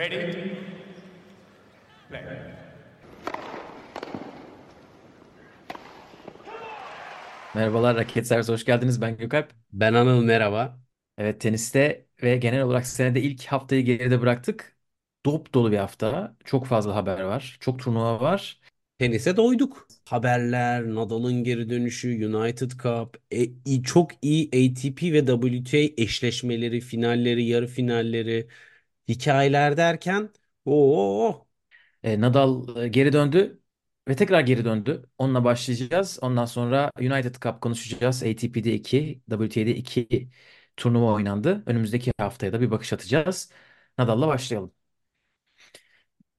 Ready? Play. Merhabalar Raket Servis hoş geldiniz. Ben Gökalp. Ben Anıl merhaba. Evet teniste ve genel olarak senede ilk haftayı geride bıraktık. Dop dolu bir hafta. Çok fazla haber var. Çok turnuva var. Tenise doyduk. Haberler, Nadal'ın geri dönüşü, United Cup, e- çok iyi ATP ve WTA eşleşmeleri, finalleri, yarı finalleri, hikayeler derken o E, Nadal e, geri döndü ve tekrar geri döndü. Onunla başlayacağız. Ondan sonra United Cup konuşacağız. ATP'de 2, WTA'de 2 turnuva oynandı. Önümüzdeki haftaya da bir bakış atacağız. Nadal'la başlayalım.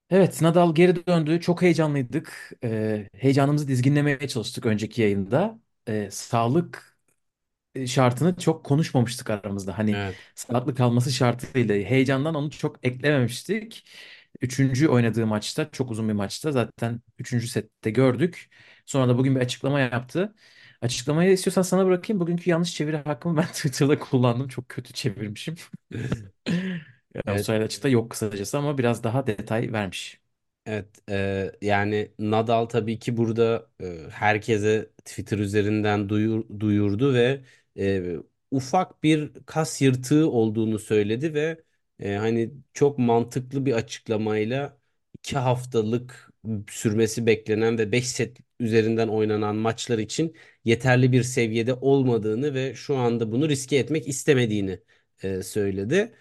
Evet, Nadal geri döndü. Çok heyecanlıydık. E, heyecanımızı dizginlemeye çalıştık önceki yayında. E, sağlık şartını çok konuşmamıştık aramızda. Hani evet. sağlıklı kalması şartıyla heyecandan onu çok eklememiştik. Üçüncü oynadığı maçta çok uzun bir maçta zaten üçüncü sette gördük. Sonra da bugün bir açıklama yaptı. Açıklamayı istiyorsan sana bırakayım. Bugünkü yanlış çeviri hakkımı ben Twitter'da kullandım. Çok kötü çevirmişim. Evet. Avustralya açıkta yok kısacası ama biraz daha detay vermiş. Evet, e, yani Nadal tabii ki burada e, herkese Twitter üzerinden duyur- duyurdu ve e, ufak bir kas yırtığı olduğunu söyledi ve e, hani çok mantıklı bir açıklamayla iki haftalık sürmesi beklenen ve 5 set üzerinden oynanan maçlar için yeterli bir seviyede olmadığını ve şu anda bunu riske etmek istemediğini e, söyledi.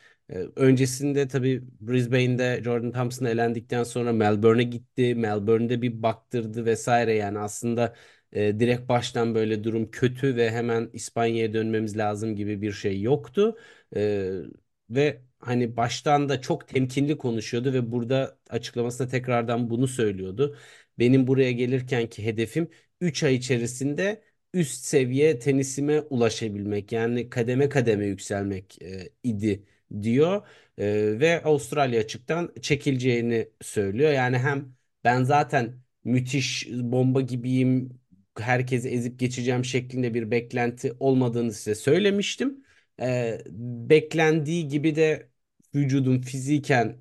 Öncesinde tabii Brisbane'de Jordan Thompson elendikten sonra Melbourne'e gitti. Melbourne'de bir baktırdı vesaire yani aslında e, direkt baştan böyle durum kötü ve hemen İspanya'ya dönmemiz lazım gibi bir şey yoktu. Ee, ve hani baştan da çok temkinli konuşuyordu ve burada açıklamasında tekrardan bunu söylüyordu. Benim buraya gelirkenki hedefim 3 ay içerisinde üst seviye tenisime ulaşabilmek yani kademe kademe yükselmek e, idi diyor Ee, ve Avustralya açıktan çekileceğini söylüyor. Yani hem ben zaten müthiş bomba gibiyim, herkesi ezip geçeceğim şeklinde bir beklenti olmadığını size söylemiştim. Ee, beklendiği gibi de vücudum fiziken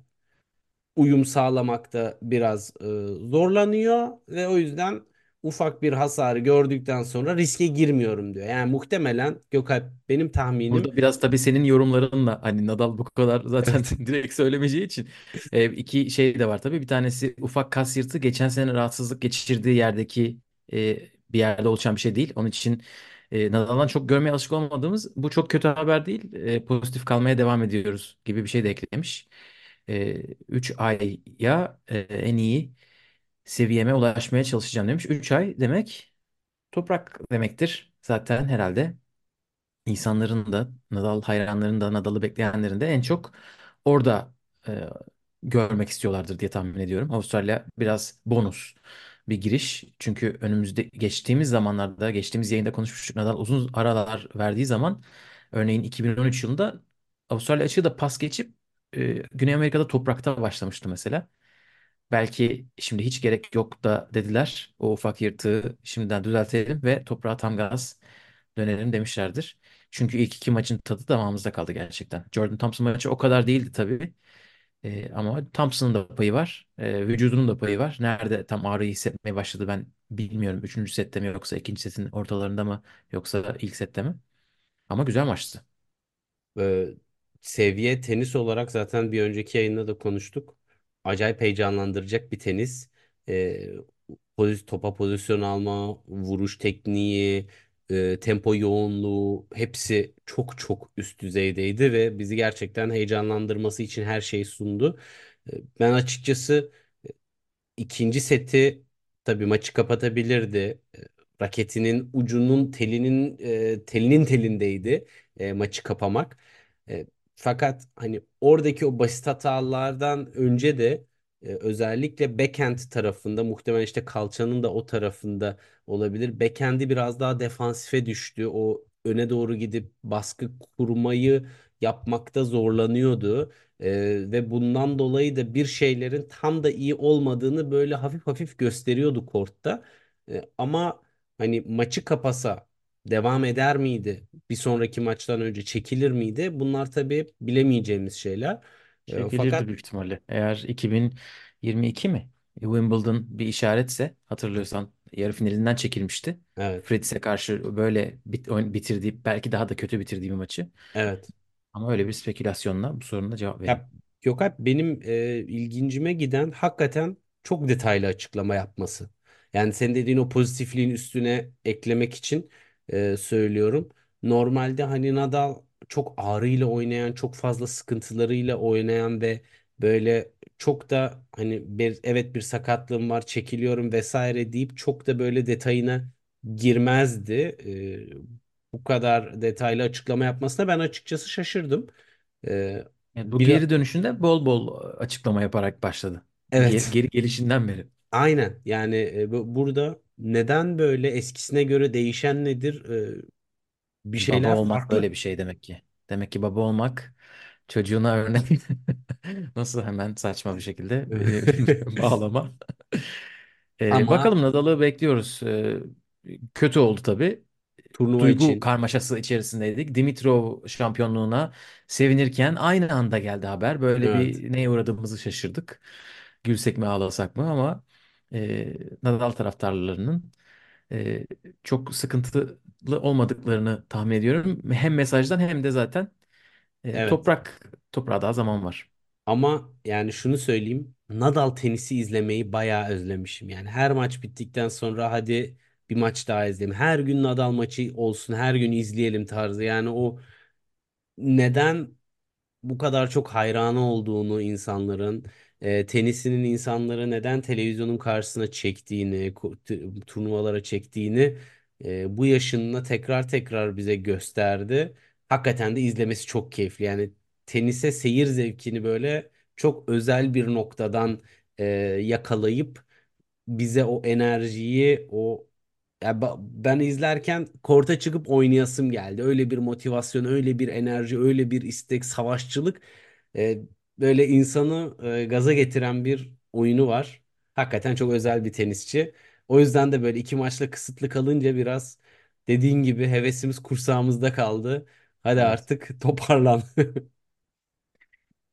uyum sağlamakta biraz e, zorlanıyor ve o yüzden ufak bir hasarı gördükten sonra riske girmiyorum diyor. Yani muhtemelen Gökalp benim tahminim Burada biraz tabii senin yorumlarınla hani Nadal bu kadar zaten direkt söylemeyeceği için e, iki şey de var tabii. Bir tanesi ufak kas yırtı geçen sene rahatsızlık geçirdiği yerdeki e, bir yerde oluşan bir şey değil. Onun için e, Nadal'dan çok görmeye alışık olmadığımız bu çok kötü haber değil. E, pozitif kalmaya devam ediyoruz gibi bir şey de eklemiş. E, 3 aya e, en iyi seviyeme ulaşmaya çalışacağım demiş. 3 ay demek toprak demektir zaten herhalde insanların da Nadal hayranlarının da Nadal'ı bekleyenlerin de en çok orada e, görmek istiyorlardır diye tahmin ediyorum. Avustralya biraz bonus bir giriş. Çünkü önümüzde geçtiğimiz zamanlarda geçtiğimiz yayında konuşmuştuk. Nadal uzun aralar verdiği zaman örneğin 2013 yılında Avustralya açığı da pas geçip e, Güney Amerika'da toprakta başlamıştı mesela. Belki şimdi hiç gerek yok da dediler. O ufak yırtığı şimdiden düzeltelim ve toprağa tam gaz dönelim demişlerdir. Çünkü ilk iki maçın tadı damağımızda kaldı gerçekten. Jordan Thompson maçı o kadar değildi tabii. Ee, ama Thompson'ın da payı var. Ee, vücudunun da payı var. Nerede tam ağrıyı hissetmeye başladı ben bilmiyorum. Üçüncü sette mi yoksa ikinci setin ortalarında mı yoksa ilk sette mi? Ama güzel maçtı. e, seviye tenis olarak zaten bir önceki yayında da konuştuk. Acayip heyecanlandıracak bir tenis. E, poz- topa pozisyon alma, vuruş tekniği, tempo yoğunluğu hepsi çok çok üst düzeydeydi ve bizi gerçekten heyecanlandırması için her şeyi sundu. Ben açıkçası İkinci seti tabii maçı kapatabilirdi. Raketinin ucunun telinin telinin telindeydi maçı kapamak. Fakat hani oradaki o basit hatalardan önce de özellikle backhand tarafında muhtemelen işte kalçanın da o tarafında olabilir. Backhand'i biraz daha defansife düştü. O öne doğru gidip baskı kurmayı yapmakta zorlanıyordu. Ee, ve bundan dolayı da bir şeylerin tam da iyi olmadığını böyle hafif hafif gösteriyordu kortta. Ee, ama hani maçı kapasa devam eder miydi? Bir sonraki maçtan önce çekilir miydi? Bunlar tabii bilemeyeceğimiz şeyler. E, Çekilirdi fakat büyük ihtimalle. Eğer 2022 mi? Wimbledon bir işaretse hatırlıyorsan yarı finalinden çekilmişti. evet Fritz'e karşı böyle bit oyun bitirdiği belki daha da kötü bitirdiği bir maçı. evet Ama öyle bir spekülasyonla bu soruna cevap vereyim. Ya Gökalp benim e, ilgincime giden hakikaten çok detaylı açıklama yapması. Yani senin dediğin o pozitifliğin üstüne eklemek için e, söylüyorum. Normalde hani Nadal çok ağrıyla oynayan, çok fazla sıkıntılarıyla oynayan ve böyle çok da hani bir, evet bir sakatlığım var, çekiliyorum vesaire deyip çok da böyle detayına girmezdi. E, bu kadar detaylı açıklama yapmasına ben açıkçası şaşırdım. E, Yani bu bir, geri dönüşünde bol bol açıklama yaparak başladı. Geri, Evet. geri gelişinden beri. Aynen. Yani e, bu- burada neden böyle eskisine göre değişen nedir? E, bir Baba şeyler olmak farklı. böyle bir şey demek ki. Demek ki baba olmak çocuğuna örnek. Nasıl hemen saçma bir şekilde e, bağlama. E, Ama bakalım Nadal'ı bekliyoruz. E, kötü oldu tabii. turnuva Duygu için karmaşası içerisindeydik. Dimitrov şampiyonluğuna sevinirken aynı anda geldi haber. Böyle evet. bir neye uğradığımızı şaşırdık. Gülsek mi ağlasak mı ama e, Nadal taraftarlarının e, çok sıkıntılı olmadıklarını tahmin ediyorum. Hem mesajdan hem de zaten e, Evet. toprak toprağa daha zaman var. Ama yani şunu söyleyeyim. Nadal tenisi izlemeyi bayağı özlemişim. Yani her maç bittikten sonra hadi bir maç daha izleyelim. Her gün Nadal maçı olsun, her gün izleyelim tarzı. Yani o neden bu kadar çok hayranı olduğunu insanların, tenisinin insanları neden televizyonun karşısına çektiğini, turnuvalara çektiğini e, bu yaşında tekrar tekrar bize gösterdi. Hakikaten de izlemesi çok keyifli. Yani tenise seyir zevkini böyle çok özel bir noktadan e, yakalayıp bize o enerjiyi, o ya ben izlerken korta çıkıp oynayasım geldi. Öyle bir motivasyon, öyle bir enerji, öyle bir istek, savaşçılık e, böyle insanı e, gaza getiren bir oyunu var. Hakikaten çok özel bir tenisçi. O yüzden de böyle iki maçla kısıtlı kalınca biraz dediğin gibi hevesimiz kursağımızda kaldı. Hadi Evet. artık toparlan.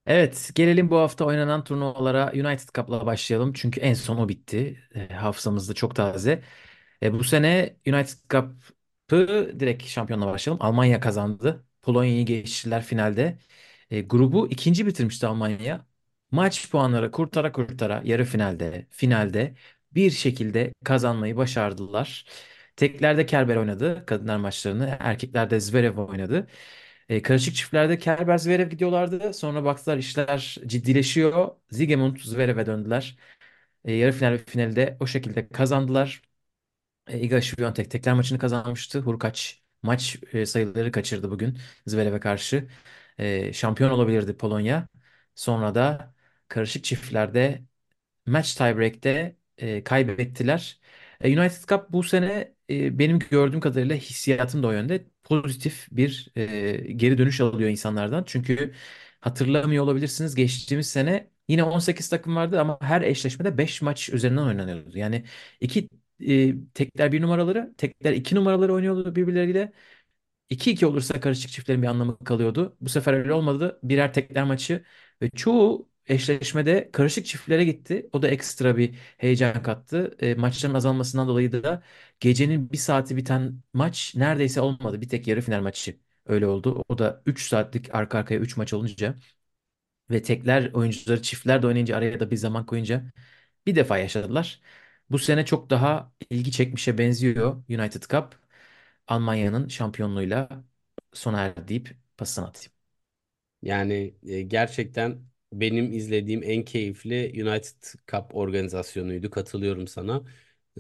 Evet, gelelim bu hafta oynanan turnuvalara United Cup'la başlayalım. Çünkü en son o bitti. E, hafızamızda çok taze. E, bu sene United Cup'ı direkt şampiyonla başlayalım. Almanya kazandı. Polonya'yı geçtiler finalde. E, grubu ikinci bitirmişti Almanya. Maç puanları kurtara kurtara yarı finalde, finalde bir şekilde kazanmayı başardılar. Teklerde Kerber oynadı kadınlar maçlarını. Erkeklerde Zverev oynadı. E, karışık çiftlerde Kerber Zverev gidiyorlardı. Sonra baktılar işler ciddileşiyor. Zigemund Zverev'e döndüler. E, yarı final ve finalde o şekilde kazandılar. E, Iga Świątek tekler maçını kazanmıştı. Hurkaç maç e, sayıları kaçırdı bugün Zverev'e karşı. E, şampiyon olabilirdi Polonya. Sonra da karışık çiftlerde Match tiebreak'te e, kaybettiler. E, United Cup bu sene e, benim gördüğüm kadarıyla hissiyatım da o yönde. Pozitif bir e, geri dönüş alıyor insanlardan. Çünkü hatırlamıyor olabilirsiniz geçtiğimiz sene yine 18 takım vardı ama her eşleşmede 5 maç üzerinden oynanıyordu. Yani iki e, tekler bir numaraları, tekler iki numaraları oynuyordu birbirleriyle. 2-2 olursa karışık çiftlerin bir anlamı kalıyordu. Bu sefer öyle olmadı. Birer tekler maçı ve çoğu eşleşmede karışık çiftlere gitti. O da ekstra bir heyecan kattı. E, maçların azalmasından dolayı da gecenin bir saati biten maç neredeyse olmadı. Bir tek yarı final maçı öyle oldu. O da 3 saatlik arka arkaya 3 maç olunca ve tekler oyuncuları çiftler de oynayınca araya da bir zaman koyunca bir defa yaşadılar. Bu sene çok daha ilgi çekmişe benziyor United Cup. Almanya'nın şampiyonluğuyla sona erdi deyip pasını atayım. Yani e, gerçekten benim izlediğim en keyifli United Cup organizasyonuydu. Katılıyorum sana.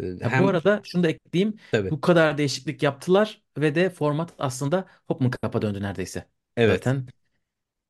E, Ha, bu Hem arada şunu da ekleyeyim. tabii Bu kadar değişiklik yaptılar ve de format aslında Hopman Cup'a döndü neredeyse. evet Zaten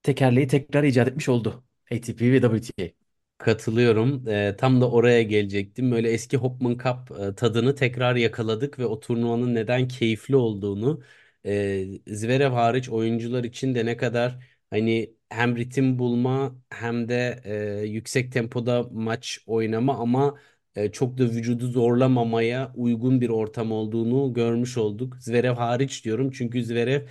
tekerleği tekrar icat etmiş oldu. ATP ve WTA. Katılıyorum. E, tam da oraya gelecektim. Böyle eski Hopman Cup e, tadını tekrar yakaladık ve o turnuvanın neden keyifli olduğunu e, Zverev hariç oyuncular için de ne kadar hani hem ritim bulma hem de e, yüksek tempoda maç oynama ama e, çok da vücudu zorlamamaya uygun bir ortam olduğunu görmüş olduk. Zverev hariç diyorum çünkü Zverev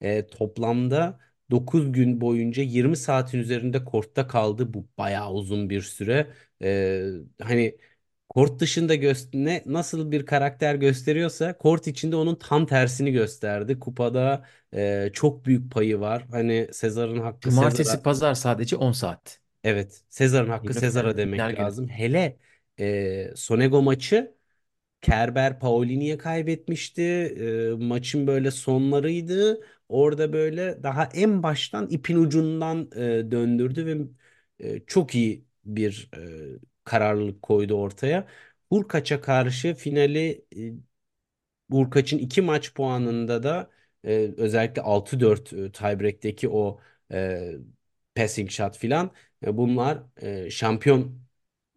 e, toplamda 9 gün boyunca 20 saatin üzerinde kortta kaldı. Bu bayağı uzun bir süre. Ee, hani kort dışında ne nasıl bir karakter gösteriyorsa kort içinde onun tam tersini gösterdi. Kupada e, çok büyük payı var. Hani Sezar'ın hakkı Cumartesi, Sezar'a pazar sadece 10 saat. Evet, Sezar'ın hakkı Sezar'a demek günü. lazım. Hele e, Sonego maçı Kerber Paolini'ye kaybetmişti. E, maçın böyle sonlarıydı. Orada böyle daha en baştan ipin ucundan e, döndürdü ve e, çok iyi bir e, kararlılık koydu ortaya. Hurkaç'a karşı finali e, iki maç puanında da e, özellikle 6-4 e, tiebreak'teki o e, passing shot filan bunlar şampiyon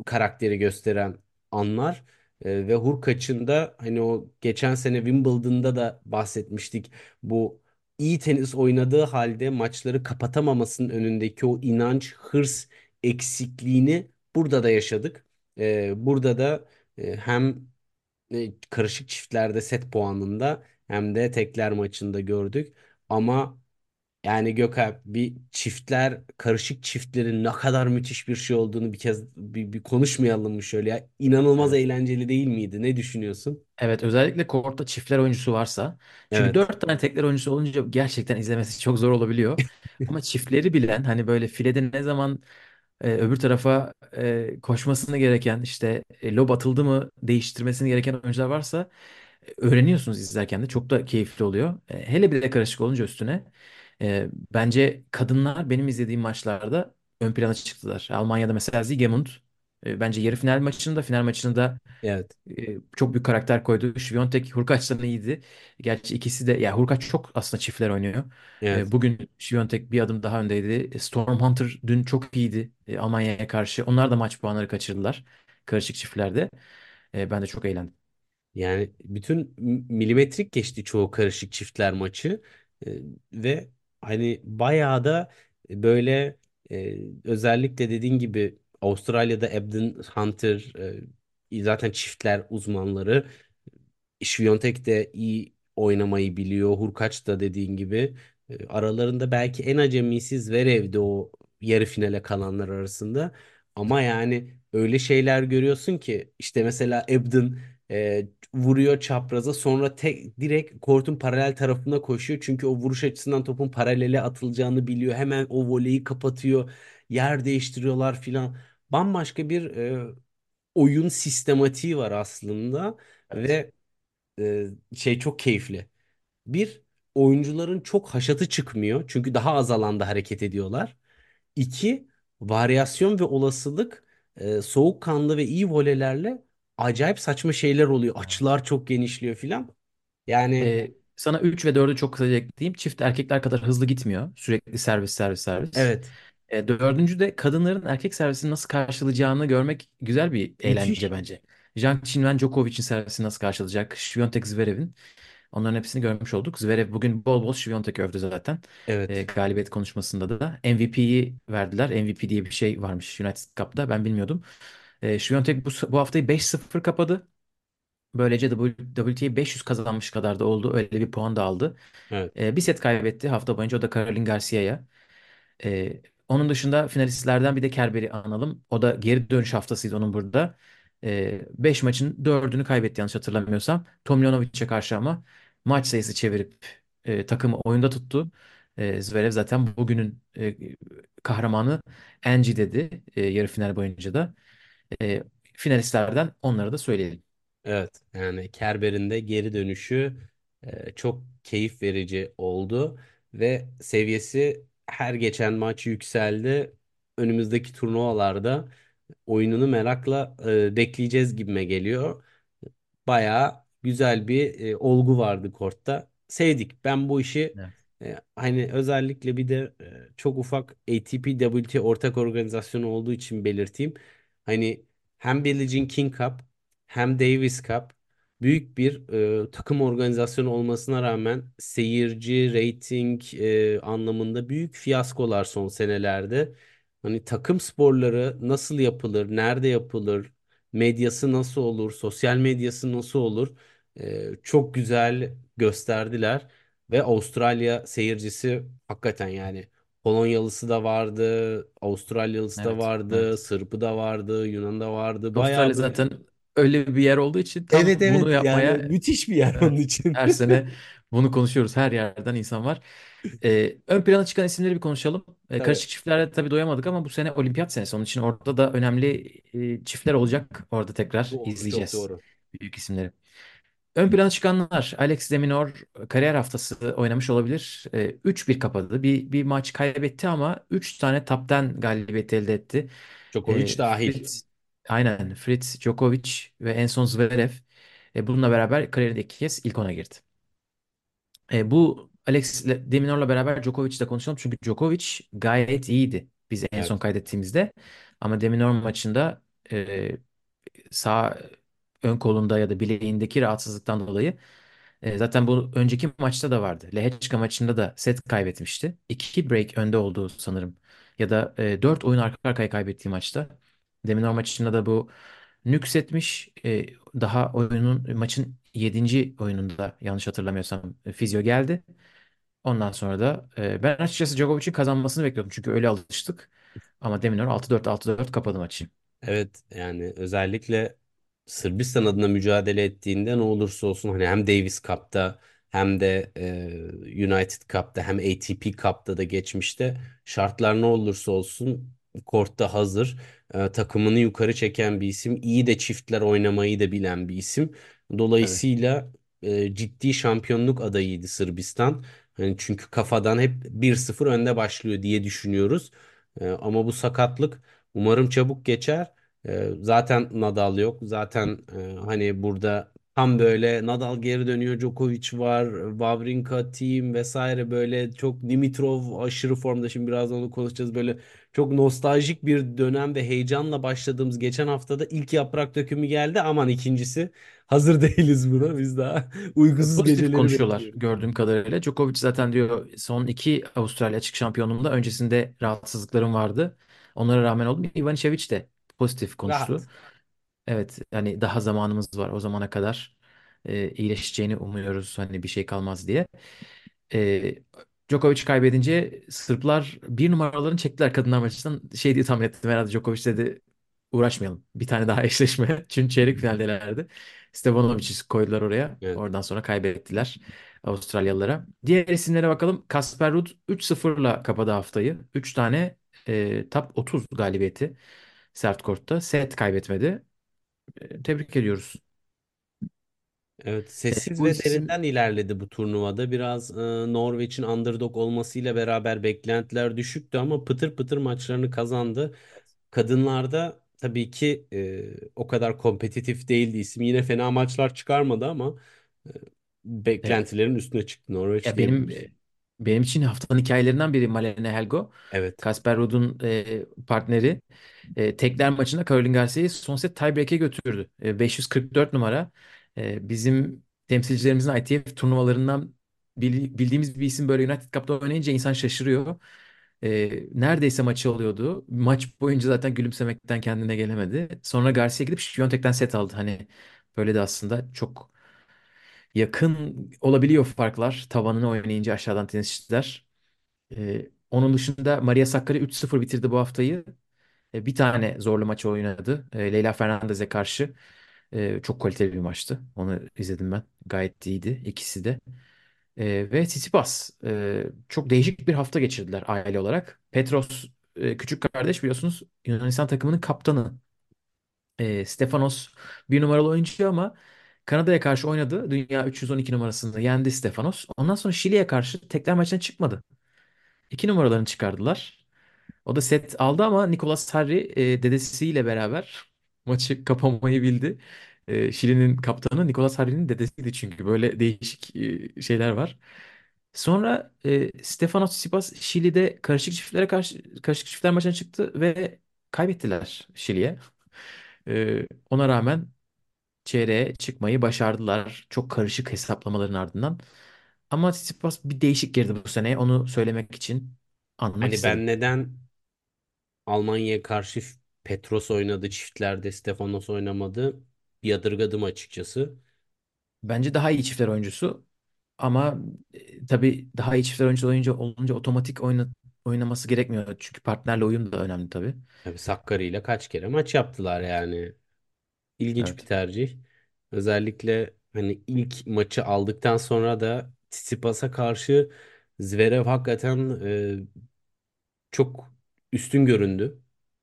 karakteri gösteren anlar. Ve Hurkaç'ın da hani o geçen sene Wimbledon'da da bahsetmiştik. Bu iyi tenis oynadığı halde maçları kapatamamasının önündeki o inanç, hırs eksikliğini burada da yaşadık. E, burada da e, hem e, karışık çiftlerde set puanında hem de tekler maçında gördük. Ama yani Gökhan bir çiftler karışık çiftlerin ne kadar müthiş bir şey olduğunu bir kez bir, bir konuşmayalım mı şöyle ya? İnanılmaz eğlenceli değil miydi? Ne düşünüyorsun? Evet özellikle kortta çiftler oyuncusu varsa. Çünkü Evet. dört tane tekler oyuncusu olunca gerçekten izlemesi çok zor olabiliyor. Ama çiftleri bilen hani böyle filede ne zaman e, öbür tarafa e, koşmasını gereken işte e, lob atıldı mı değiştirmesini gereken oyuncular varsa e, öğreniyorsunuz izlerken de çok da keyifli oluyor. E, hele bir de karışık olunca üstüne e, bence kadınlar benim izlediğim maçlarda ön plana çıktılar. Almanya'da mesela Siegemund e, bence yarı final maçında final maçında Evet. e, çok büyük karakter koydu. Świątek Hurkaç'tan iyiydi. Gerçi ikisi de ya Hurkaç çok aslında çiftler oynuyor. E, Evet. bugün Świątek bir adım daha öndeydi. E, Storm Hunter dün çok iyiydi e, Almanya'ya karşı. Onlar da maç puanları kaçırdılar. Karışık çiftlerde. E, ben de çok eğlendim. Yani bütün milimetrik geçti çoğu karışık çiftler maçı ve hani bayağı da böyle e, özellikle dediğin gibi Avustralya'da Ebden Hunter e, zaten çiftler uzmanları Świątek de iyi oynamayı biliyor. Hurkaç da dediğin gibi E, aralarında belki en acemisi Zverev'di o yarı finale kalanlar arasında. Ama yani öyle şeyler görüyorsun ki işte mesela Ebden e, vuruyor çapraza sonra tek direkt kortun paralel tarafına koşuyor. Çünkü o vuruş açısından topun paralele atılacağını biliyor. Hemen o voleyi kapatıyor. Yer değiştiriyorlar filan. Bambaşka bir e, oyun sistematiği var aslında Evet. ve e, şey çok keyifli. Bir, oyuncuların çok haşatı çıkmıyor. Çünkü daha az alanda hareket ediyorlar. İki, varyasyon ve olasılık e, soğukkanlı ve iyi volelerle acayip saçma şeyler oluyor. Açılar çok genişliyor filan. Yani E, sana 3 ve 4'ü çok kısaca ekleyeyim. Çift erkekler kadar hızlı gitmiyor. Sürekli servis servis servis. evet E, dördüncü de kadınların erkek servisini nasıl karşılayacağını görmek güzel bir eğlence müthiş. bence. Zhang Qinwen Djokovic'in servisini nasıl karşılayacak? Świątek Zverev'in. Onların hepsini görmüş olduk. Zverev bugün bol bol Świątek'i övdü zaten. E, Evet. galibiyet konuşmasında da MVP'yi verdiler. MVP diye bir şey varmış United Cup'ta. Ben bilmiyordum. E, Świątek bu, bu haftayı 5-0 kapadı. Böylece WTA 500 kazanmış kadar da oldu. Öyle bir puan da aldı. Evet. E, bir set kaybetti hafta boyunca. O da Caroline Garcia'ya. Ee, onun dışında finalistlerden bir de Kerber'i analım. O da geri dönüş haftasıydı onun burada. 5 maçın dördünü kaybetti yanlış hatırlamıyorsam. Tomljanovic'e karşı ama maç sayısı çevirip e, takımı oyunda tuttu. E, Zverev zaten bugünün e, kahramanı Angie dedi e, yarı final boyunca da. E, finalistlerden onları da söyleyelim. Evet yani Kerber'in de geri dönüşü e, çok keyif verici oldu ve seviyesi her geçen maç yükseldi. Önümüzdeki turnuvalarda oyununu merakla e, bekleyeceğiz gibime geliyor. Bayağı güzel bir e, olgu vardı kortta. Sevdik. Ben bu işi Evet. e, hani özellikle bir de e, çok ufak ATP WTA ortak organizasyonu olduğu için belirteyim. Hani hem Billie Jean King Cup hem Davis Cup büyük bir e, takım organizasyonu olmasına rağmen seyirci, rating e, anlamında büyük fiyaskolar son senelerde. Hani takım sporları nasıl yapılır, nerede yapılır, medyası nasıl olur, sosyal medyası nasıl olur e, çok güzel gösterdiler. Ve Avustralya seyircisi hakikaten yani Polonyalısı da vardı, Avustralyalısı da Evet, vardı, evet. Sırpı da vardı, Yunan da vardı. Avustralya Bayağı böyle. zaten öyle bir yer olduğu için Evet tam bunu evet yani yapmaya müthiş bir yer onun evet, için. her sene bunu konuşuyoruz. Her yerden insan var. Ee, ön plana çıkan isimleri bir konuşalım. Ee, Tabii. karışık çiftlerde tabii doyamadık ama bu sene olimpiyat senesi. Onun için orada da önemli e, çiftler olacak. Orada tekrar Doğru, çok izleyeceğiz doğru. büyük isimleri. Ön plana çıkanlar Alex de Minaur kariyer haftası oynamış olabilir. Ee, 3-1 kapadı. Bir, bir maç kaybetti ama 3 tane top 10 galibiyet elde etti. Djokovic Ee, dahil. Fritz, aynen Fritz, Djokovic ve en son Zverev e, bununla beraber kariyerinde iki kez ilk ona girdi. E, bu Alex de Minaur'la beraber Djokovic'i de konuşalım. Çünkü Djokovic gayet iyiydi biz en son Evet. kaydettiğimizde. Ama de Minaur maçında e, sağ ön kolunda ya da bileğindeki rahatsızlıktan dolayı e, zaten bu önceki maçta da vardı. Lehečka maçında da set kaybetmişti. İki break önde olduğu sanırım. Ya da e, dört oyun arka arkaya kaybettiği maçta. Demin o maçında da bu nüksetmiş. E, daha oyunun maçın yedinci oyununda yanlış hatırlamıyorsam e, fizyo geldi. Ondan sonra da e, ben açıkçası Djokovic'in kazanmasını bekliyordum. Çünkü öyle alıştık. Ama Deminor 6-4 6-4 kapadı maçı. Evet yani özellikle Sırbistan adına mücadele ettiğinde ne olursa olsun hani hem Davis Cup'ta hem de e, United Cup'ta hem ATP Cup'ta da geçmişte şartlar ne olursa olsun kortta hazır. E, takımını yukarı çeken bir isim iyi de çiftler oynamayı da bilen bir isim. Dolayısıyla e, ciddi şampiyonluk adayıydı Sırbistan. Hani çünkü kafadan hep bir sıfır önde başlıyor diye düşünüyoruz. E, ama bu sakatlık umarım çabuk geçer. Ee, zaten Nadal yok. Zaten e, hani burada tam böyle Nadal geri dönüyor. Djokovic var. Wawrinka, Thiem vesaire böyle çok Dimitrov aşırı formda. Şimdi biraz onu konuşacağız. Böyle çok nostaljik bir dönem ve heyecanla başladığımız geçen haftada ilk yaprak dökümü geldi. Aman ikincisi hazır değiliz buna. Biz daha uykusuz Pozitif geceleri konuşuyorlar bekliyoruz. gördüğüm kadarıyla. Djokovic zaten diyor son iki Avustralya açık şampiyonluğumda öncesinde rahatsızlıklarım vardı. Onlara rağmen oldu. Ivanišević de pozitif konuştu. Rahat. Evet yani daha zamanımız var o zamana kadar e, iyileşeceğini umuyoruz hani bir şey kalmaz diye. E, Djokovic kaybedince Sırplar bir numaralarını çektiler kadınlar maçından. Şey diye tahmin ettim herhalde Djokovic dedi uğraşmayalım. Bir tane daha eşleşme. Çünkü çeyrek finaldelerdi. Stevanovic'i koydular oraya. Evet. Oradan sonra kaybettiler Avustralyalılara. Diğer isimlere bakalım. Kasper Ruud 3-0'la kapadı haftayı. 3 tane e, top 30 galibiyeti sert kortta. Set kaybetmedi. E, tebrik ediyoruz. Evet, sessiz ve isim derinden ilerledi bu turnuvada. Biraz e, Norveç'in underdog olmasıyla beraber beklentiler düşüktü ama pıtır pıtır maçlarını kazandı. Kadınlarda tabii ki e, o kadar kompetitif değildi isim. Yine fena maçlar çıkarmadı ama e, e, beklentilerin üstüne çıktı Norveç Ya benim diyebiliriz. Benim için haftanın hikayelerinden biri Malene Helgo. Evet. Kasper Ruud'un e, partneri. E, tekler maçında Caroline Garcia'yı son set tiebreak'e götürdü. E, 544 numara. E, bizim temsilcilerimizin ITF turnuvalarından bil- bildiğimiz bir isim böyle United Cup'ta oynayınca insan şaşırıyor. E, neredeyse maçı oluyordu. Maç boyunca zaten gülümsemekten kendine gelemedi. Sonra Garcia gidip Świątek'ten set aldı. Hani böyle de aslında çok yakın olabiliyor farklar. Tavanını oynayınca aşağıdan tenisçiler. Ee, onun dışında Maria Sakkari 3-0 bitirdi bu haftayı. Ee, bir tane zorlu maçı oynadı. Ee, Leyla Fernandez'e karşı. Ee, çok kaliteli bir maçtı. Onu izledim ben. Gayet iyiydi ikisi de. Ee, ve Tsitsipas. Ee, çok değişik bir hafta geçirdiler aile olarak. Petros e, küçük kardeş biliyorsunuz Yunanistan takımının kaptanı. E, Stefanos bir numaralı oyuncu ama Kanada'ya karşı oynadı. Dünya 312 numarasında yendi Stefanos. Ondan sonra Şili'ye karşı tekrar maçına çıkmadı. İki numaralarını çıkardılar. O da set aldı ama Nicolas Harry e, dedesiyle beraber maçı kapamayı bildi. E, Şili'nin kaptanı Nicolas Harry'nin dedesiydi çünkü. Böyle değişik e, şeyler var. Sonra e, Stefanos Tsitsipas Şili'de karışık çiftlere karşı karışık çiftler maçına çıktı ve kaybettiler Şili'ye. E, ona rağmen çeyreğe çıkmayı başardılar. Çok karışık hesaplamaların ardından. Ama Tsitsipas bir değişik girdi bu sene. Onu söylemek için anmak Hani ben istedim. neden Almanya'ya karşı Petros oynadı çiftlerde Stefanos oynamadı yadırgadım açıkçası. Bence daha iyi çiftler oyuncusu. Ama e, tabii daha iyi çiftler oyuncu olunca, olunca otomatik oyna, oynaması gerekmiyor. Çünkü partnerle uyum da önemli tabii. Tabii Sakkari ile kaç kere maç yaptılar yani. İlginç bir Evet. tercih. Özellikle hani ilk maçı aldıktan sonra da Tsitsipas'a karşı Zverev hakikaten e, çok üstün göründü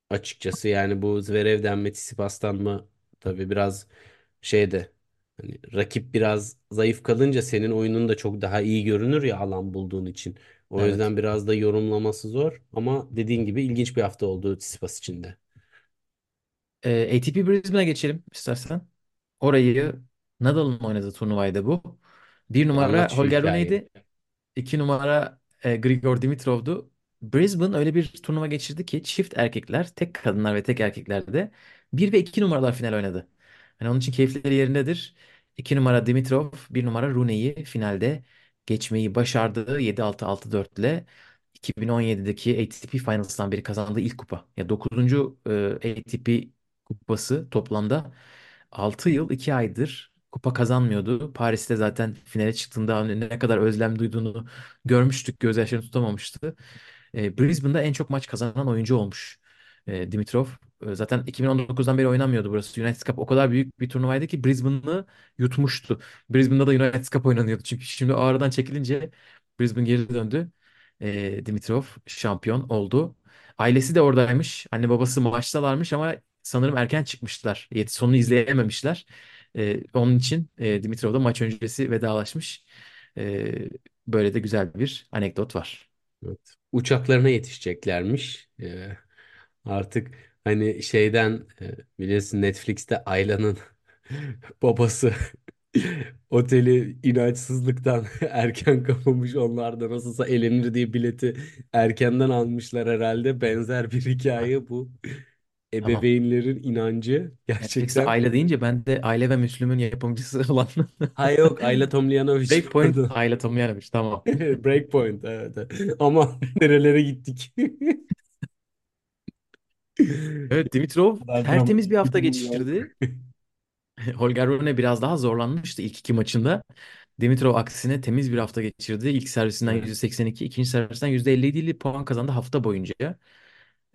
açıkçası. Yani bu Zverev'den mi Tsitsipas'tan mı tabii biraz şeyde hani rakip biraz zayıf kalınca senin oyunun da çok daha iyi görünür ya alan bulduğun için. O Evet. yüzden biraz da yorumlaması zor ama dediğin gibi ilginç bir hafta oldu Tsitsipas için de. Ee, ATP Brisbane'e geçelim istersen. Orayı Nadal'ın oynadığı turnuvaydı bu. Bir Anlat numara şu Holger hikayeyi. Rune'ydi. İki numara e, Grigor Dimitrov'du. Brisbane öyle bir turnuva geçirdi ki çift erkekler, tek kadınlar ve tek erkeklerde bir ve iki numaralar final oynadı. Yani onun için keyifleri yerindedir. İki numara Dimitrov, bir numara Rune'yi finalde geçmeyi başardı. 7-6, 6-4 ile 2017'deki ATP Finals'tan beri kazandığı ilk kupa. Ya 9. e, ATP kupası toplamda 6 yıl 2 aydır kupa kazanmıyordu. Paris'te zaten finale çıktığında hani ne kadar özlem duyduğunu görmüştük. Gözyaşlarını tutamamıştı. E, Brisbane'da en çok maç kazanan oyuncu olmuş e, Dimitrov. E, zaten 2019'dan beri oynamıyordu burası. United Cup o kadar büyük bir turnuvaydı ki Brisbane'ı yutmuştu. Brisbane'da da United Cup oynanıyordu. Çünkü şimdi ağrıdan çekilince Brisbane geri döndü. E, Dimitrov şampiyon oldu. Ailesi de oradaymış. Anne babası maçtalarmış ama sanırım erken çıkmışlar. Sonunu izleyememişler. E, onun için e, Dimitrov da maç öncesi vedalaşmış. E, böyle de güzel bir anekdot var. Evet. Uçaklarına yetişeceklermiş. Ee, artık hani şeyden e, biliyorsun Netflix'te Ayla'nın babası oteli inançsızlıktan erken kapamış. Onlar da nasılsa elenir diye bileti erkenden almışlar herhalde. Benzer bir hikaye bu. Tamam. Ebeveynlerin inancı Netflix'te gerçekten. Aile deyince ben de Aile ve Müslüm'ün yapımcısı olan Ha yok Ayla Tomljanovic Breakpoint pardon. Aile Tomljanovic tamam. Breakpoint evet. Ama nerelere gittik? Evet Dimitrov kadar tertemiz bir hafta geçirdi. Holger Rune biraz daha zorlanmıştı ilk iki maçında. Dimitrov aksine temiz bir hafta geçirdi. İlk servisinden Evet. %82, ikinci servisinden %57 puan kazandı hafta boyunca.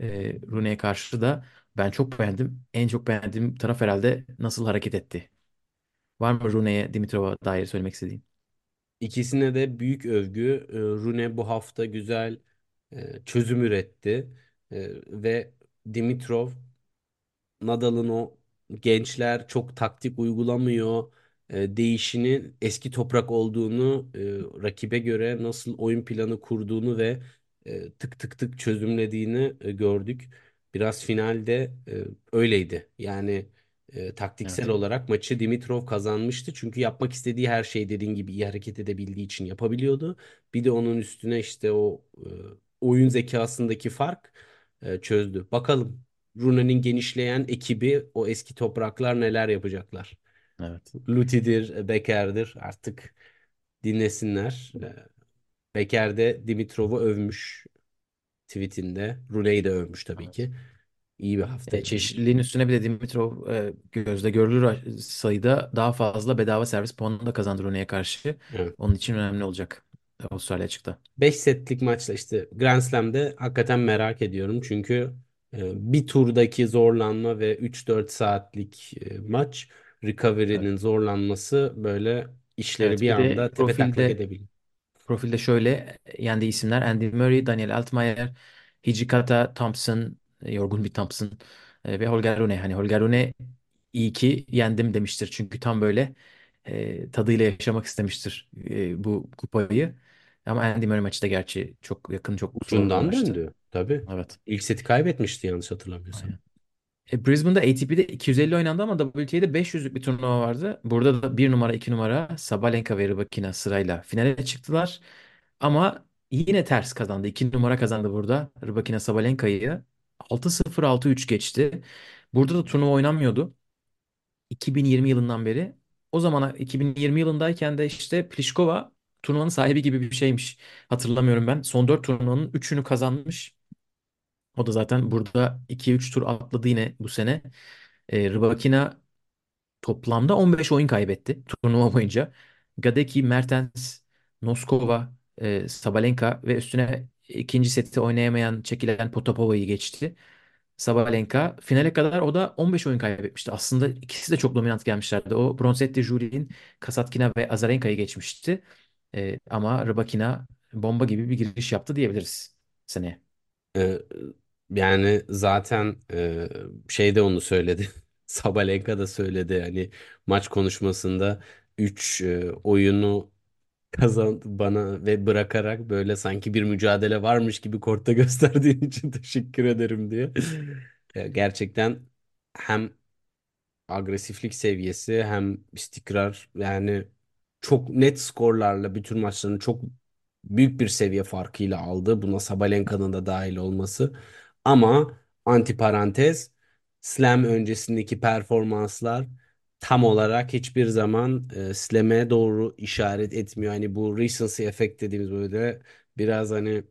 Ee, Rune'ye karşı da ben çok beğendim. En çok beğendiğim taraf herhalde nasıl hareket etti. Var mı Rune'ye, Dimitrov'a dair söylemek istediğin? İkisine de büyük övgü. Ee, Rune bu hafta güzel e, çözüm üretti. E, ve Dimitrov Nadal'ın o gençler çok taktik uygulamıyor e, değişinin eski toprak olduğunu e, rakibe göre nasıl oyun planı kurduğunu ve tık tık tık çözümlediğini gördük. Biraz finalde e, öyleydi. Yani e, taktiksel Evet. olarak maçı Dimitrov kazanmıştı. Çünkü yapmak istediği her şey dediğin gibi iyi hareket edebildiği için yapabiliyordu. Bir de onun üstüne işte o e, oyun zekasındaki fark e, çözdü. Bakalım. Runa'nın genişleyen ekibi o eski topraklar neler yapacaklar? Evet. Luti'dir, Beker'dir artık dinlesinler. Ee, Beker de Dimitrov'u övmüş tweetinde. Rune'yi de övmüş tabii Evet. ki. İyi bir E, haftaydı. çeşitliliğin üstüne bir de Dimitrov e, gözle görülür sayıda daha fazla bedava servis puanı da kazandı Rune'ye karşı. Evet. Onun için önemli olacak Avustralya açıkta. 5 setlik maçla işte Grand Slam'de hakikaten merak ediyorum. Çünkü e, bir turdaki zorlanma ve 3-4 saatlik e, maç Evet. recovery'nin zorlanması böyle işleri Evet. bir Bir anda tepetaklak profilde edebilir. Profilde şöyle yendiği isimler Andy Murray, Daniel Altmaier, Hijikata Thompson, yorgun bir Thompson e, ve Holger Rune. Hani Holger Rune iyi ki yendim demiştir. Çünkü tam böyle e, tadıyla yaşamak istemiştir e, bu kupayı. Ama Andy Murray maçı da gerçi çok yakın, çok bir Ucundan maçtı. döndü. Tabii. Evet. İlk seti kaybetmişti yanlış hatırlamıyorsam. Aynen. E, Brisbane'da ATP'de 250 oynandı ama WTA'de 500'lük bir turnuva vardı. Burada da bir numara 2 numara Sabalenka ve Rybakina sırayla finale çıktılar. Ama yine ters kazandı. 2 numara kazandı burada. Rybakina Sabalenka'yı 6-0 6-3 geçti. Burada da turnuva oynanmıyordu. 2020 yılından beri. O zaman 2020 yılındayken de işte Pliskova turnuvanın sahibi gibi bir şeymiş. Hatırlamıyorum ben. Son 4 turnuvanın üçünü kazanmış. O da zaten burada 2-3 tur atladı yine bu sene. E, Rybakina toplamda 15 oyun kaybetti turnuva boyunca. Gadecki, Mertens Noskova, e, Sabalenka ve üstüne ikinci seti oynayamayan, çekilen Potapova'yı geçti. Sabalenka finale kadar o da 15 oyun kaybetmişti. Aslında ikisi de çok dominant gelmişlerdi. O Bronzetti Juli'nin Kasatkina ve Azarenka'yı geçmişti. E, ama Rybakina bomba gibi bir giriş yaptı diyebiliriz seneye. Ee, yani zaten e, şey de onu söyledi. Sabalenka da söyledi. Hani maç konuşmasında 3 oyunu kazan bana ve bırakarak böyle sanki bir mücadele varmış gibi kortta gösterdiğin için teşekkür ederim diye. Ya Gerçekten hem agresiflik seviyesi hem istikrar yani çok net skorlarla bütün maçlarını çok büyük bir seviye farkıyla aldı. Buna Sabalenka'nın da dahil olması. Ama antiparantez Slam öncesindeki performanslar tam olarak hiçbir zaman e, Slam'e doğru işaret etmiyor. Hani bu recency effect dediğimiz böyle biraz hani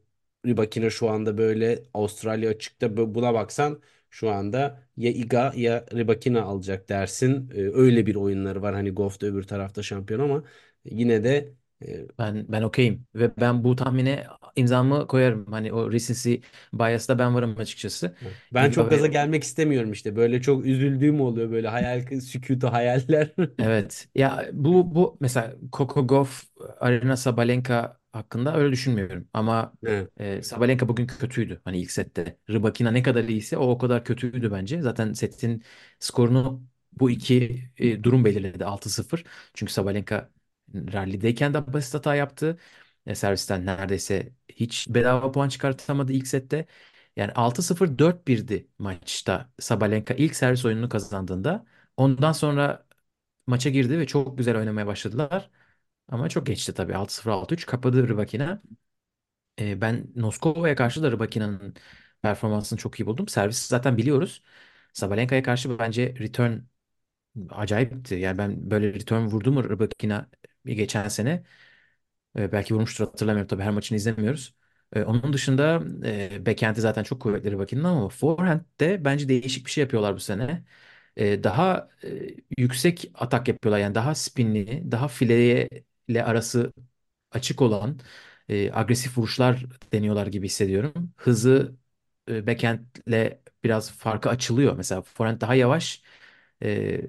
Rybakina şu anda böyle Avustralya açıkta buna baksan şu anda ya Iga ya Rybakina alacak dersin. E, öyle bir oyunları var. Hani Goff da öbür tarafta şampiyon ama yine de Ben ben okeyim ve ben bu tahmine imzamı koyarım. Hani o recency bias'ta ben varım açıkçası. ben çok gaza gelmek istemiyorum işte. Böyle çok üzüldüğüm oluyor böyle hayal sükutu hayaller. Evet. Ya bu bu mesela Coco Gauff, Arina Sabalenka hakkında öyle düşünmüyorum. Ama Evet. e, Sabalenka bugün kötüydü. Hani ilk sette. Rybakina ne kadar iyiyse o o kadar kötüydü bence. Zaten setin skorunu bu iki e, durum belirledi 6-0. Çünkü Sabalenka rallideyken de basit hata yaptı. E, servisten neredeyse hiç bedava puan çıkartamadı ilk sette. Yani 6-0 4-1'di maçta Sabalenka ilk servis oyununu kazandığında. Ondan sonra maça girdi ve çok güzel oynamaya başladılar. Ama çok geçti tabii. 6-0 6-3 kapadı Rybakina. Ee, ben Noskova'ya karşı da Rybakina'nın performansını çok iyi buldum. Servis zaten biliyoruz. Sabalenka'ya karşı bence return acayipti. Yani ben böyle return vurdu mu Rybakina geçen sene? Ee, belki vurmuştur hatırlamıyorum. Tabii her maçını izlemiyoruz. Ee, onun dışında e, backhand'i zaten çok kuvvetli Rybakina'nın ama forehand'de bence değişik bir şey yapıyorlar bu sene e, daha e, yüksek atak yapıyorlar. Yani daha spinli, daha fileye ile arası açık olan e, agresif vuruşlar deniyorlar gibi hissediyorum. Hızı e, backhand'le biraz farkı açılıyor. Mesela forehand daha yavaş. e,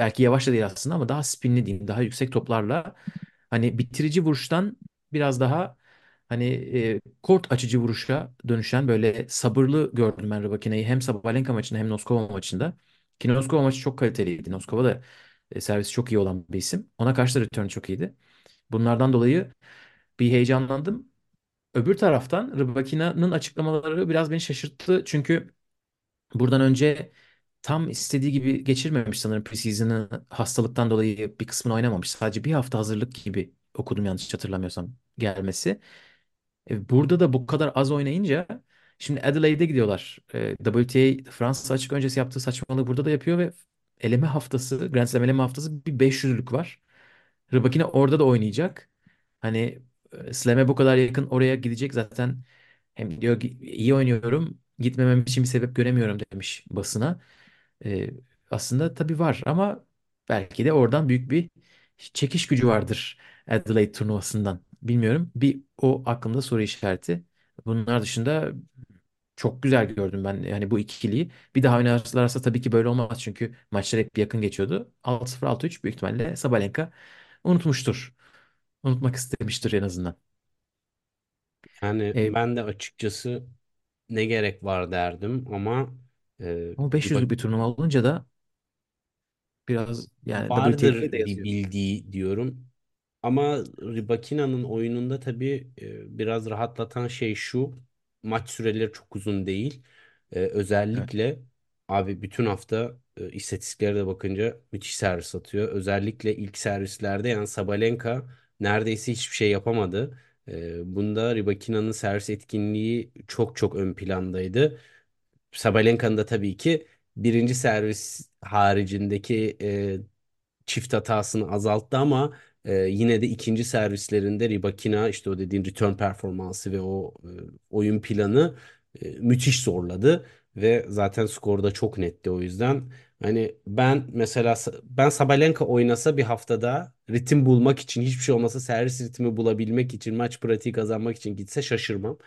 belki yavaş da değil aslında ama daha spinli diyeyim. Daha yüksek toplarla hani bitirici vuruştan biraz daha hani e, kort açıcı vuruşa dönüşen böyle sabırlı gördüm ben Rybakina'yı hem Sabalenka maçında hem Noskova maçında. Ki Noskova maçı çok kaliteliydi. Noskova da e, servisi çok iyi olan bir isim. Ona karşı da return çok iyiydi. Bunlardan dolayı bir heyecanlandım. Öbür taraftan Rybakina'nın açıklamaları biraz beni şaşırttı. Çünkü buradan önce tam istediği gibi geçirmemiş sanırım preseason'ı hastalıktan dolayı bir kısmını oynamamış. Sadece bir hafta hazırlık gibi okudum yanlış hatırlamıyorsam gelmesi. E, Burada da bu kadar az oynayınca şimdi Adelaide'e gidiyorlar. E, WTA Fransa açık öncesi yaptığı saçmalığı burada da yapıyor ve eleme haftası, Grand Slam eleme haftası bir 500'lük var. Rybakina orada da oynayacak. Hani e, Slam'e bu kadar yakın oraya gidecek zaten. Hem diyor iyi oynuyorum. Gitmemem için bir sebep göremiyorum demiş basına. E, aslında tabii var ama belki de oradan büyük bir çekiş gücü vardır Adelaide turnuvasından. Bilmiyorum. Bir o aklımda soru işareti. Bunlar dışında çok güzel gördüm ben yani bu ikiliyi. Bir daha oynarlarsa tabii ki böyle olmaz çünkü maçlar hep yakın geçiyordu. 6-0 6-3 büyük ihtimalle Sabalenka unutmuştur. Unutmak istemiştir en azından. Yani E, ben de açıkçası ne gerek var derdim ama e, ama bir bak 500'lük bir turnuva olunca da biraz yani vardır de bir yazıyor. bildiği diyorum. Ama Rybakina'nın oyununda tabii e, biraz rahatlatan şey şu. Maç süreleri çok uzun değil. E, Evet. özellikle abi bütün hafta e, istatistiklere de bakınca müthiş servis atıyor. Özellikle ilk servislerde yani Sabalenka neredeyse hiçbir şey yapamadı. E, bunda Rybakina'nın servis etkinliği çok çok ön plandaydı. Sabalenka'nın da tabii ki birinci servis haricindeki e, çift hatasını azalttı ama e, yine de ikinci servislerinde Rybakina işte o dediğin return performansı ve o e, oyun planı e, müthiş zorladı. ve zaten skor da çok netti o yüzden. Hani ben mesela ben Sabalenka oynasa bir haftada ritim bulmak için hiçbir şey olmasa servis ritmi bulabilmek için maç pratiği kazanmak için gitse şaşırmam.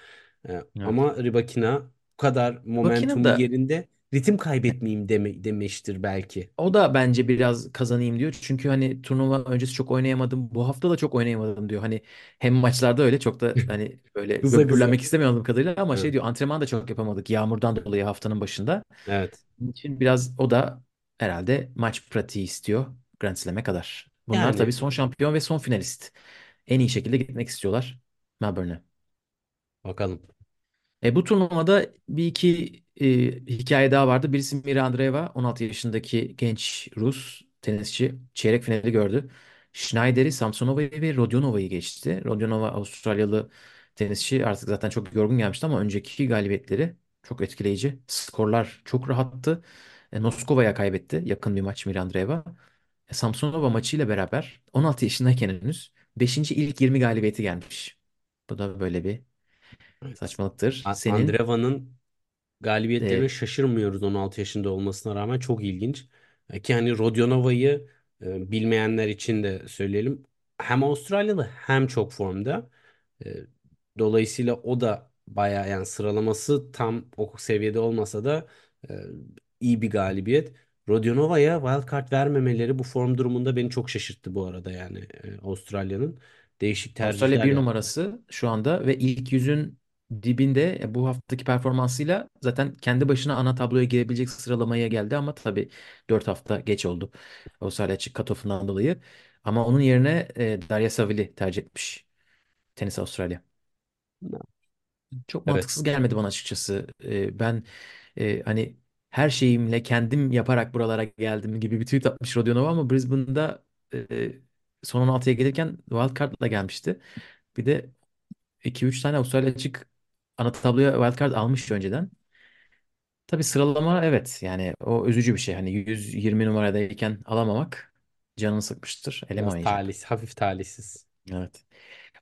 Ee, Evet. ama Rybakina bu kadar momentumu da yerinde ritim kaybetmeyeyim deme, demiştir belki. o da bence biraz kazanayım diyor. Çünkü hani turnuva öncesi çok oynayamadım. Bu hafta da çok oynayamadım diyor. Hani hem maçlarda öyle çok da hani böyle böbürlenmek istemiyordum kadarıyla ama şey Evet. diyor antrenman da çok yapamadık yağmurdan dolayı haftanın başında. Evet. Bunun için biraz o da herhalde maç pratiği istiyor Grand Slam'e kadar. Bunlar tabii Yani son şampiyon ve son finalist. En iyi şekilde gitmek istiyorlar Melbourne'e. bakalım. E, bu turnuvada bir iki e, hikaye daha vardı. Birisi Mira Andreeva, 16 yaşındaki genç Rus tenisçi çeyrek finali gördü. Schneider'i, Samsonova'yı ve Rodionova'yı geçti. Rodionova Avustralyalı tenisçi artık zaten çok yorgun gelmişti ama önceki galibiyetleri çok etkileyici. Skorlar çok rahattı. E, Noskova'ya kaybetti yakın bir maç Mira Andreeva. E, Samsonova maçıyla beraber 16 yaşındayken henüz 5. ilk 20 galibiyeti gelmiş. Bu da böyle bir. Saçmalıktır. A- Senin Andreva'nın galibiyetlerine e, şaşırmıyoruz 16 yaşında olmasına rağmen çok ilginç. E, Ki hani Rodionova'yı e, bilmeyenler için de söyleyelim. Hem Avustralyalı hem çok formda. E, Dolayısıyla o da bayağı yani sıralaması tam o seviyede olmasa da e, iyi bir galibiyet. Rodionova'ya wildcard vermemeleri bu form durumunda beni çok şaşırttı bu arada yani e, Avustralya'nın. Değişik Avustralya tercihler bir yaptılar. numarası şu anda ve ilk yüzün dibinde e, bu haftaki performansıyla zaten kendi başına ana tabloya girebilecek sıralamaya geldi ama tabii 4 hafta geç oldu Avustralya açık cut-off'undan dolayı. Ama onun yerine e, Darya Savili tercih etmiş Tenis Avustralya. Çok Evet. mantıksız gelmedi bana açıkçası. E, ben e, hani her şeyimle kendim yaparak buralara geldim gibi bir tweet atmış Rodionova ama Brisbane'da e, son 16'ya gelirken wildcard'la gelmişti. Bir de 2-3 tane Avustralya açık ana tabloya wildcard almış önceden. Tabii sıralama evet yani o üzücü bir şey. Hani 120 numaradayken alamamak canını sıkmıştır. Eleme Biraz oynayacak. talih, hafif talihsiz. Evet.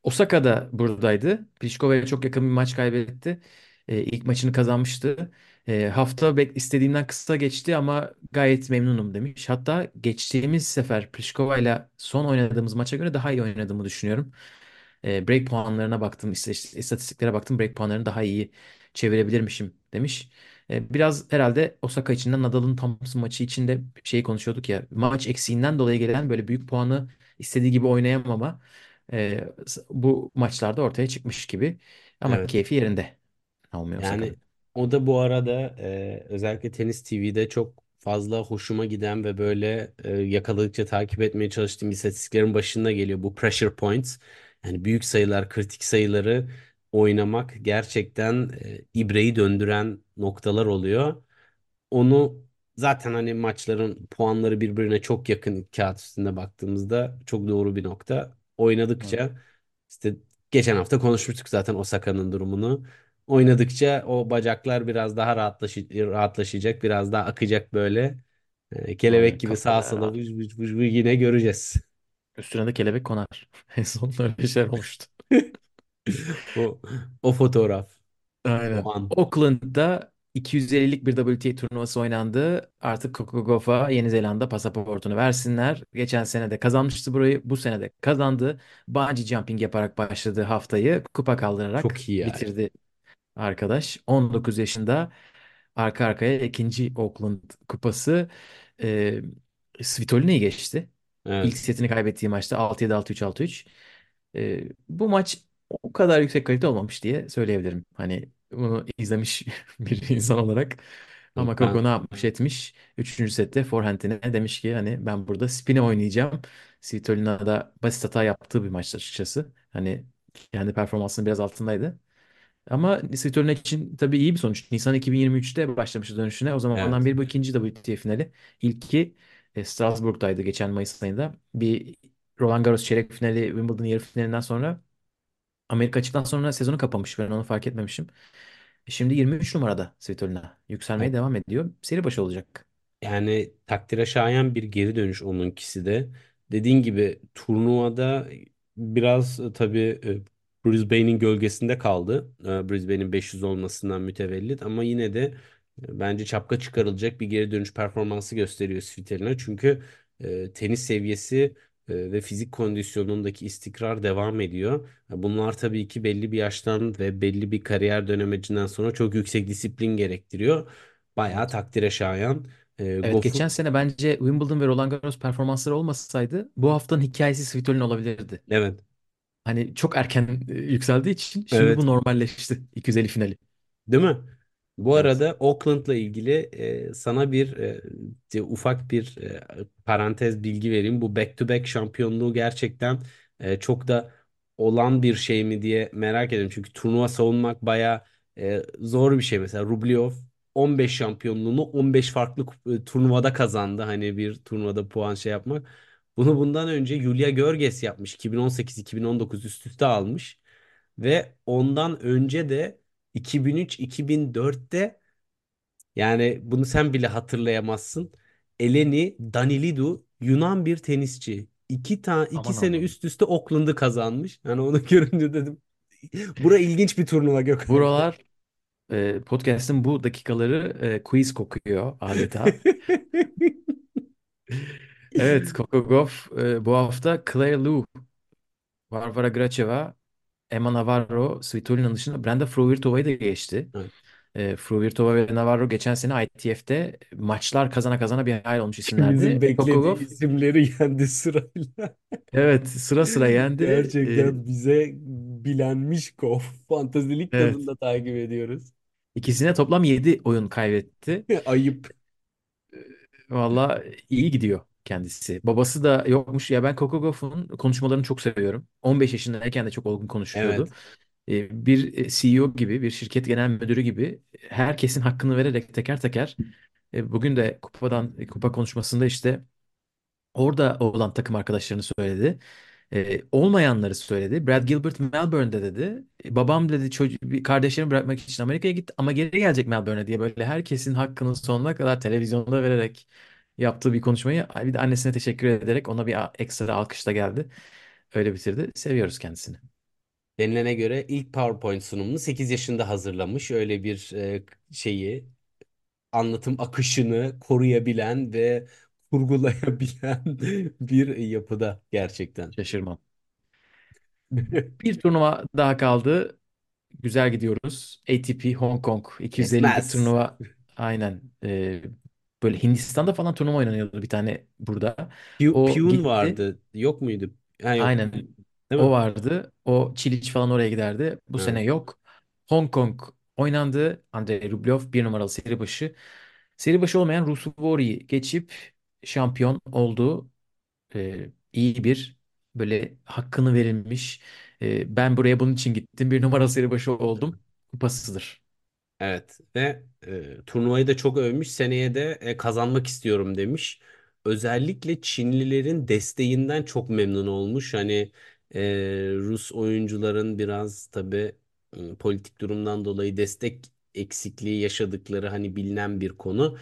Osaka da buradaydı. Pliškova'ya çok yakın bir maç kaybetti. Ee, ilk maçını kazanmıştı. Ee, hafta bek istediğimden kısa geçti ama gayet memnunum demiş. Hatta geçtiğimiz sefer Pliškova ile son oynadığımız maça göre daha iyi oynadığımı düşünüyorum. E, break puanlarına baktım, işte, işte istatistiklere baktım. Break puanlarını daha iyi çevirebilirmişim demiş. E, biraz herhalde Osaka içinden Nadal'ın Thompson maçı içinde şeyi konuşuyorduk ya. Maç eksiğinden dolayı gelen böyle büyük puanı istediği gibi oynayamama e, bu maçlarda ortaya çıkmış gibi. Ama Evet. keyfi yerinde Naomi Yani Osaka'nın. o da bu arada e, özellikle Tenis TV'de çok fazla hoşuma giden ve böyle e, yakaladıkça takip etmeye çalıştığım istatistiklerin başında geliyor bu pressure points. Yani büyük sayılar, kritik sayıları oynamak gerçekten e, ibreyi döndüren noktalar oluyor. Onu zaten hani maçların puanları birbirine çok yakın kağıt üstünde baktığımızda çok doğru bir nokta. Evet. Oynadıkça işte geçen hafta konuşmuştuk zaten Osaka'nın durumunu. Oynadıkça o bacaklar biraz daha rahatlaşı rahatlaşacak, biraz daha akacak böyle. Ee, kelebek Abi gibi sağa sola vıç vıç vıç yine göreceğiz. Üstüne de kelebek konar. En son öyle şeyler olmuştu. O o fotoğraf, Aynen. o an. Auckland'da 250'lik bir WTA turnuvası oynandı. Artık Coco Gauff'a Yeni Zelanda pasaportunu versinler. Geçen sene de kazanmıştı burayı. Bu sene de kazandı. Bungee jumping yaparak başladığı haftayı kupa kaldırarak Çok iyi ya. bitirdi arkadaş. 19 yaşında arka arkaya ikinci Auckland kupası. Ee, Svitoline'yi geçti. İlk Evet. setini kaybettiği maçta 6-7, 6-3, 6-3. Ee, bu maç o kadar yüksek kalite olmamış diye söyleyebilirim. Hani bunu izlemiş bir insan olarak. Ama Coco Ben ne yapmış etmiş. Üçüncü sette forehand'ine demiş ki hani ben burada spin'e oynayacağım. Svitolina da basit hata yaptığı bir maçtı açıkçası. Hani kendi performansının biraz altındaydı. Ama Svitolina için tabii iyi bir sonuç. Nisan 2023'te başlamıştı dönüşüne. O zamandan evet. beri bu ikinci WTA finali. İlki e, Strasbourg'daydı geçen Mayıs ayında. Bir Roland Garros çeyrek finali, Wimbledon yarı finalinden sonra Amerika açıktan sonra sezonu kapamış. Ben onu fark etmemişim. E, Şimdi 23 numarada Svitolina. Yükselmeye devam ediyor. Seri başı olacak. Yani takdire şayan bir geri dönüş onunkisi de. Dediğin gibi turnuvada biraz e, tabii e, Brisbane'in gölgesinde kaldı. Brisbane'in 500 olmasından mütevellit ama yine de Bence çapka çıkarılacak bir geri dönüş performansı gösteriyor Svitolina. Çünkü e, tenis seviyesi e, ve fizik kondisyonundaki istikrar devam ediyor. Bunlar tabii ki belli bir yaştan ve belli bir kariyer dönemecinden sonra çok yüksek disiplin gerektiriyor. Bayağı takdire şayan. E, Evet Goff'un geçen sene bence Wimbledon ve Roland Garros performansları olmasaydı bu haftanın hikayesi Svitolina olabilirdi. evet Hani çok erken e, yükseldiği için şimdi evet bu normalleşti 250 finali. Değil mi? Bu Evet. arada Oakland'la ilgili e, sana bir e, de- ufak bir e, parantez bilgi vereyim. Bu back-to-back şampiyonluğu gerçekten e, çok da olan bir şey mi diye merak ediyorum. Çünkü turnuva savunmak baya zor bir şey. Mesela Rublev 15 şampiyonluğunu 15 farklı kup- e, turnuvada kazandı. Hani bir turnuvada puan şey yapmak. Bunu bundan önce Julia Görges yapmış. 2018-2019 üst üste almış. Ve ondan önce de 2003-2004'te yani bunu sen bile hatırlayamazsın. Eleni Danilidou Yunan bir tenisçi. İki, ta iki Aman sene Allah'ım. üst üste Auckland'ı kazanmış. Yani onu görünce dedim. Bura ilginç bir turnuva Gökhan. Buralar e, podcast'ın bu dakikaları e, quiz kokuyor adeta. Evet, Coco Gauff e, bu hafta Claire Liu, Varvara Gracheva, Emma Navarro, Svitolina'nın dışında Brenda Fruhvirtova'yı da geçti. Evet. E, Fruhvirtova ve Navarro geçen sene ITF'de maçlar kazana kazana bir hayal olmuş isimlerdi. Coco beklediği Gauff isimleri yendi sırayla. evet sıra sıra yendi. Gerçekten bize bilenmiş Kof. Fantazilik evet tadında takip ediyoruz. ikisine toplam 7 oyun kaybetti. Ayıp. Valla iyi gidiyor kendisi. Babası da yokmuş. Ya ben Coco Gauff'un konuşmalarını çok seviyorum. 15 yaşındayken de çok olgun konuşuyordu. Evet. E, bir CEO gibi, bir şirket genel müdürü gibi herkesin hakkını vererek teker teker e, bugün de kupadan kupa konuşmasında işte orada olan takım arkadaşlarını söyledi. E, olmayanları söyledi. Brad Gilbert Melbourne'de dedi. E, babam dedi çocuk kardeşlerimi bırakmak için Amerika'ya gitti ama geri gelecek Melbourne'e diye böyle herkesin hakkını sonuna kadar televizyonda vererek yaptığı bir konuşmayı bir de annesine teşekkür ederek ona bir ekstra alkış da geldi. Öyle bitirdi. Seviyoruz kendisini. Denilene göre ilk PowerPoint sunumunu 8 yaşında hazırlamış. Öyle bir e, şeyi, anlatım akışını koruyabilen ve kurgulayabilen bir yapıda gerçekten. Şaşırmam. Bir turnuva daha kaldı. Güzel gidiyoruz. ATP Hong Kong 250'lik Kesmez. turnuva aynen e, böyle Hindistan'da falan turnuva oynanıyordu bir tane burada. Pi- O Piyun gitti. vardı. Yok muydu? Ha yok. Aynen Değil o mi? vardı. O Çiliç falan oraya giderdi. Bu Ha. sene yok. Hong Kong oynandı. Andrei Rublev bir numaralı seri başı. Seri başı olmayan Ruusuvuori'yi geçip şampiyon oldu. E, iyi bir böyle hakkını verilmiş. e, ben buraya bunun için gittim. Bir numara seri başı oldum. Kupasızdır. Evet ve e, turnuvayı da çok övmüş. Seneye de e, kazanmak istiyorum demiş. Özellikle Çinlilerin desteğinden çok memnun olmuş. Hani e, Rus oyuncuların biraz tabii e, politik durumdan dolayı destek eksikliği yaşadıkları hani bilinen bir konu.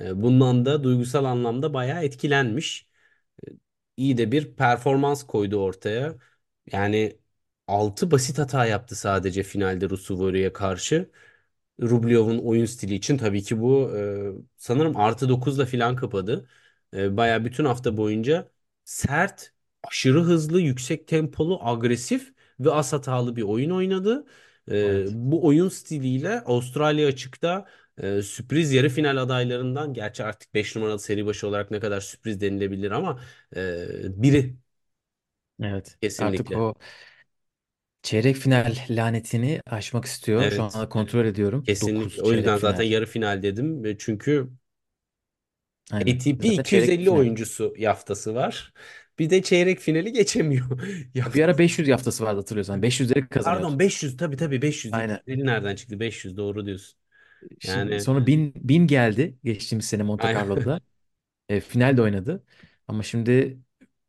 E, bundan da duygusal anlamda bayağı etkilenmiş. E, iyi de bir performans koydu ortaya. Yani 6 basit hata yaptı sadece finalde Rusuvori'ye karşı. Rublev'in oyun stili için tabii ki bu e, sanırım artı dokuzla filan kapadı. E, baya bütün hafta boyunca sert, aşırı hızlı, yüksek tempolu, agresif ve az hatalı bir oyun oynadı. E, Evet. bu oyun stiliyle Avustralya açıkta e, sürpriz yarı final adaylarından gerçi artık 5 numaralı seri başı olarak ne kadar sürpriz denilebilir ama e, biri Evet. Artık kesinlikle. o çeyrek final lanetini aşmak istiyor. Şu Evet. anda kontrol ediyorum. Kesinlikle. 9 O yüzden çeyrek zaten final. yarı final dedim. E, Çünkü Aynen. ATP Zaten çeyrek 250 final. oyuncusu yaftası var. Bir de çeyrek finali geçemiyor. Bir ara Yaftası. 500 yaftası vardı hatırlıyorsan. 500'leri kazanıyordu. Pardon 500 tabii tabii 500. Aynen. 250 nereden çıktı? 500 doğru diyorsun. Şimdi Yani sonra 1000 1000 geldi geçtiğimiz sene Monte aynen. Carlo'da. E, final de oynadı. Ama şimdi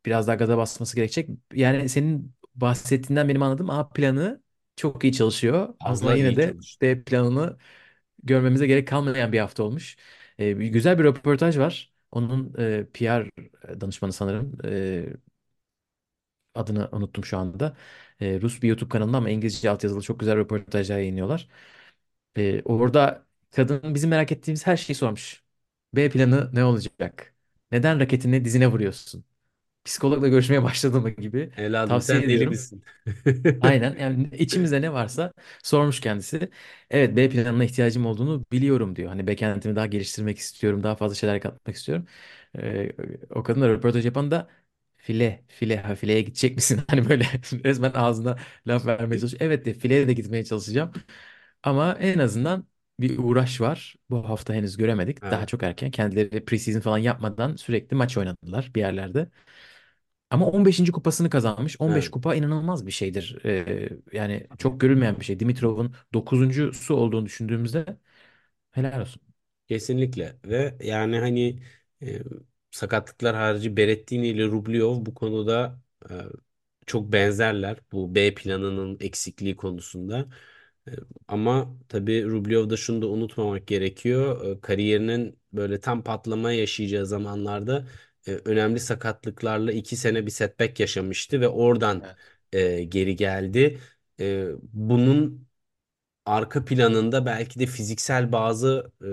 biraz daha gaza basması gerekecek. Yani senin bahsettiğinden benim anladığım A planı çok iyi çalışıyor. Ama fazla yine iyi de çalıştı. B planını görmemize gerek kalmayan bir hafta olmuş. E, bir- güzel bir röportaj var. Onun e, PR danışmanı sanırım. E, adını unuttum şu anda. E, Rus bir YouTube kanalında ama İngilizce altyazılı çok güzel röportajlar yayınlıyorlar. E, orada Kadın bizim merak ettiğimiz her şeyi sormuş. B planı ne olacak? Neden raketini dizine vuruyorsun? Psikologla görüşmeye başladı mı gibi Evladım tavsiye sen deli ediyorum. misin? Aynen yani içimizde ne varsa sormuş kendisi. Evet B planına ihtiyacım olduğunu biliyorum diyor. Hani backend'imi daha geliştirmek istiyorum. Daha fazla şeyler katmak istiyorum. Ee, o kadın da röportaj yapan da file file ha fileye gidecek misin? Hani böyle resmen ağzına laf vermeye çalışıyor. Evet de fileye de gitmeye çalışacağım. Ama en azından bir uğraş var. Bu hafta henüz göremedik. Daha Evet, çok erken. Kendileri preseason falan yapmadan sürekli maç oynadılar bir yerlerde. Ama 15. kupasını kazanmış. 15 evet. kupa inanılmaz bir şeydir. Ee, yani çok görülmeyen bir şey. Dimitrov'un dokuzuncusu olduğunu düşündüğümüzde helal olsun. Kesinlikle ve yani hani e, sakatlıklar harici Berrettini ile Rublev bu konuda e, çok benzerler bu B planının eksikliği konusunda. E, ama tabii Rublev'da şunu da unutmamak gerekiyor. E, kariyerinin böyle tam patlama yaşayacağı zamanlarda e, önemli sakatlıklarla iki sene bir setback yaşamıştı ve oradan e, geri geldi. E, bunun arka planında belki de fiziksel bazı e,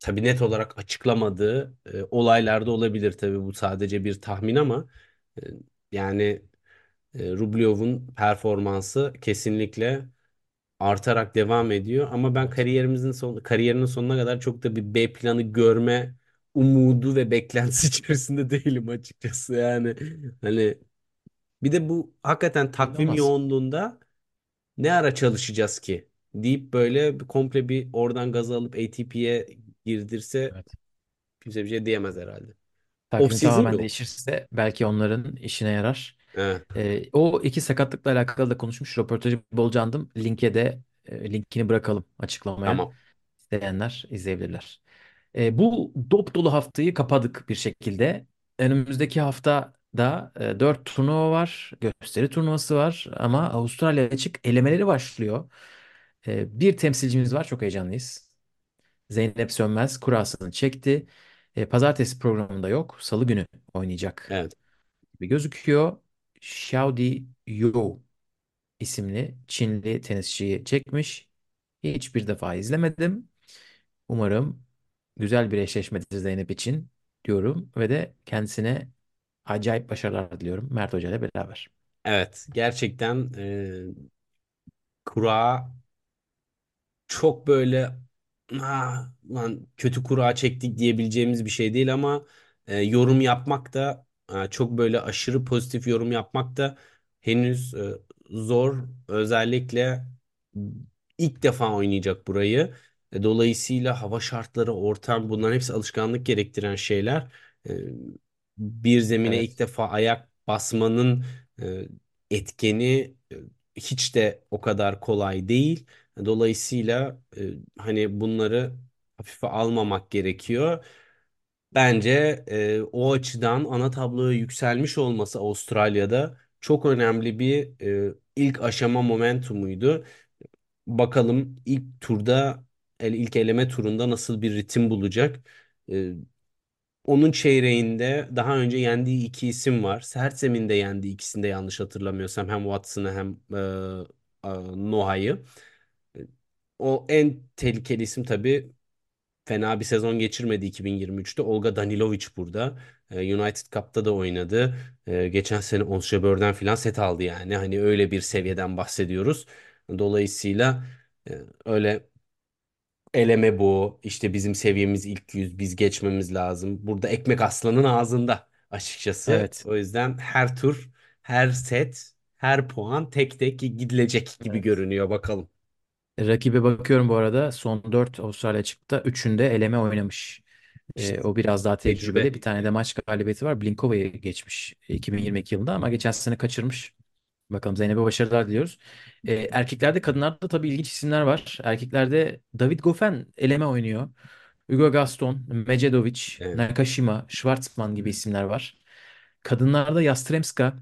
tabii net olarak açıklamadığı e, olaylar da olabilir. Tabii bu sadece bir tahmin ama e, yani e, Rublev'un performansı kesinlikle artarak devam ediyor. Ama ben kariyerimizin son, kariyerinin sonuna kadar çok da bir B planı görme umudu ve beklentisi içerisinde değilim açıkçası. Yani hani bir de bu hakikaten takvim olmaz. yoğunluğunda ne ara çalışacağız ki deyip böyle komple bir oradan gazı alıp ATP'ye girdirse Evet. kimse bir şey diyemez herhalde. Takvim tamamen yok. değişirse belki onların işine yarar. Evet, Ee, o iki sakatlıkla alakalı da konuşmuş. Röportajı bolca andım. Linke de e, linkini bırakalım açıklamaya. tamam. İsteyenler izleyebilirler. E, bu dop dolu haftayı kapadık bir şekilde. Önümüzdeki hafta da e, 4 turnuva var. Gösteri turnuvası var. Ama Avustralya açık elemeleri başlıyor. E, bir temsilcimiz var. Çok heyecanlıyız. Zeynep Sönmez kurasını çekti. E, pazartesi programında yok. Salı günü oynayacak Evet. gibi gözüküyor. Xiaodi You isimli Çinli tenisçiyi çekmiş. Hiçbir defa izlemedim. Umarım güzel bir eşleşmedir Zeynep için diyorum ve de kendisine acayip başarılar diliyorum Mert Hoca ile beraber. Evet. Gerçekten e, kura çok böyle "Ah, lan kötü kura çektik diyebileceğimiz bir şey değil ama e, yorum yapmak da e, çok böyle aşırı pozitif yorum yapmak da henüz e, zor. Özellikle ilk defa oynayacak burayı. E, dolayısıyla hava şartları, ortam bunların hepsi alışkanlık gerektiren şeyler. E, bir zemine ilk Evet. defa ayak basmanın e, etkeni e, hiç de o kadar kolay değil. Dolayısıyla e, hani bunları hafife almamak gerekiyor. Bence e, o açıdan ana tabloya yükselmiş olması Avustralya'da çok önemli bir e, ilk aşama momentumuydu. Bakalım ilk turda el ilk eleme turunda nasıl bir ritim bulacak. E, onun çeyreğinde daha önce yendiği iki isim var. Sert zeminde yendiği ikisini de yanlış hatırlamıyorsam hem Watson'ı hem e, e, Noah'yı. O en tehlikeli isim tabii fena bir sezon geçirmedi 2023'te. Olga Danilovic burada. E, United Cup'ta da oynadı. Geçen sene Ons Jabeur falan set aldı yani. Hani öyle bir seviyeden bahsediyoruz. Dolayısıyla e, öyle eleme bu. İşte bizim seviyemiz ilk yüz. Biz geçmemiz lazım. Burada ekmek aslanın ağzında açıkçası. Evet. O yüzden her tur, her set, her puan tek tek gidilecek gibi Evet. görünüyor. Bakalım. Rakibe bakıyorum bu arada. Son 4 Avustralya çıktı. Üçünde eleme oynamış. Ee, İşte o biraz daha tecrübe. tecrübeli. Bir tane de maç galibiyeti var. Blinkova'yı geçmiş 2022 yılında ama geçen sene kaçırmış. Bakalım Zeynep'e başarılar diliyoruz. Ee, erkeklerde kadınlarda tabii ilginç isimler var. Erkeklerde David Goffin eleme oynuyor. Hugo Gaston, Medjedovic, Evet. Nakashima, Schwartzman gibi isimler var. Kadınlarda Yastremska,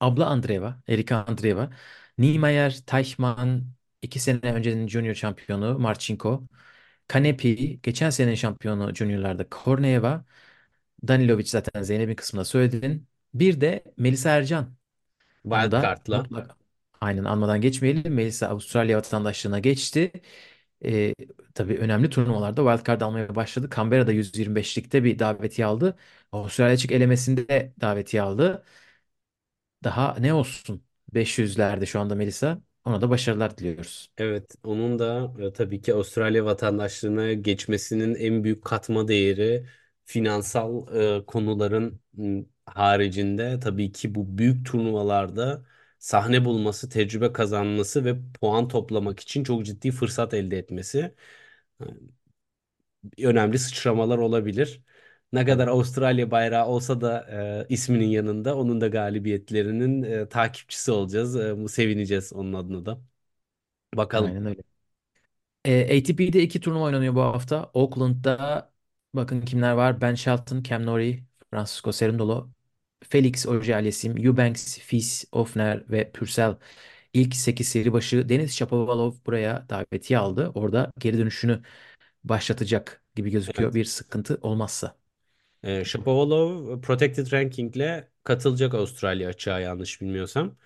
abla Andreeva, Erika Andreeva, Niemeyer, Teichmann, iki sene öncenin junior şampiyonu Marchenko, Kanepi, geçen senenin şampiyonu juniorlarda Korneeva, Danilovic zaten Zeynep'in kısmında söyledin. Bir de Melisa Ercan. Onu da Wildcard'la. mutlaka aynen anmadan geçmeyelim. Melisa Avustralya vatandaşlığına geçti. E, tabii önemli turnuvalarda wildcard almaya başladı. Canberra'da 125'likte bir davetiye aldı. Avustralya açık elemesinde de davetiye aldı. Daha ne olsun 500'lerde şu anda Melisa. Ona da başarılar diliyoruz. Evet, onun da e, tabii ki Avustralya vatandaşlığına geçmesinin en büyük katma değeri finansal e, konuların m, haricinde tabii ki bu büyük turnuvalarda sahne bulması, tecrübe kazanması ve puan toplamak için çok ciddi fırsat elde etmesi e, önemli sıçramalar olabilir. Ne kadar. Avustralya bayrağı olsa da e, isminin yanında onun da galibiyetlerinin e, takipçisi olacağız. E, sevineceğiz onun adına da. Bakalım. Aynen öyle. E, ATP'de iki turnuva oynanıyor bu hafta. Auckland'da bakın kimler var? Ben Shelton, Cam Norrie, Francisco Cerundolo, Felix Auger-Aliassime, Eubanks, Fils, Ofner ve Purcell. İlk 8 seri başı Denis Shapovalov buraya davetiye aldı. Orada geri dönüşünü başlatacak gibi gözüküyor Evet. bir sıkıntı olmazsa. E, Shapovalov Protected Ranking'le katılacak Avustralya açığa yanlış bilmiyorsam.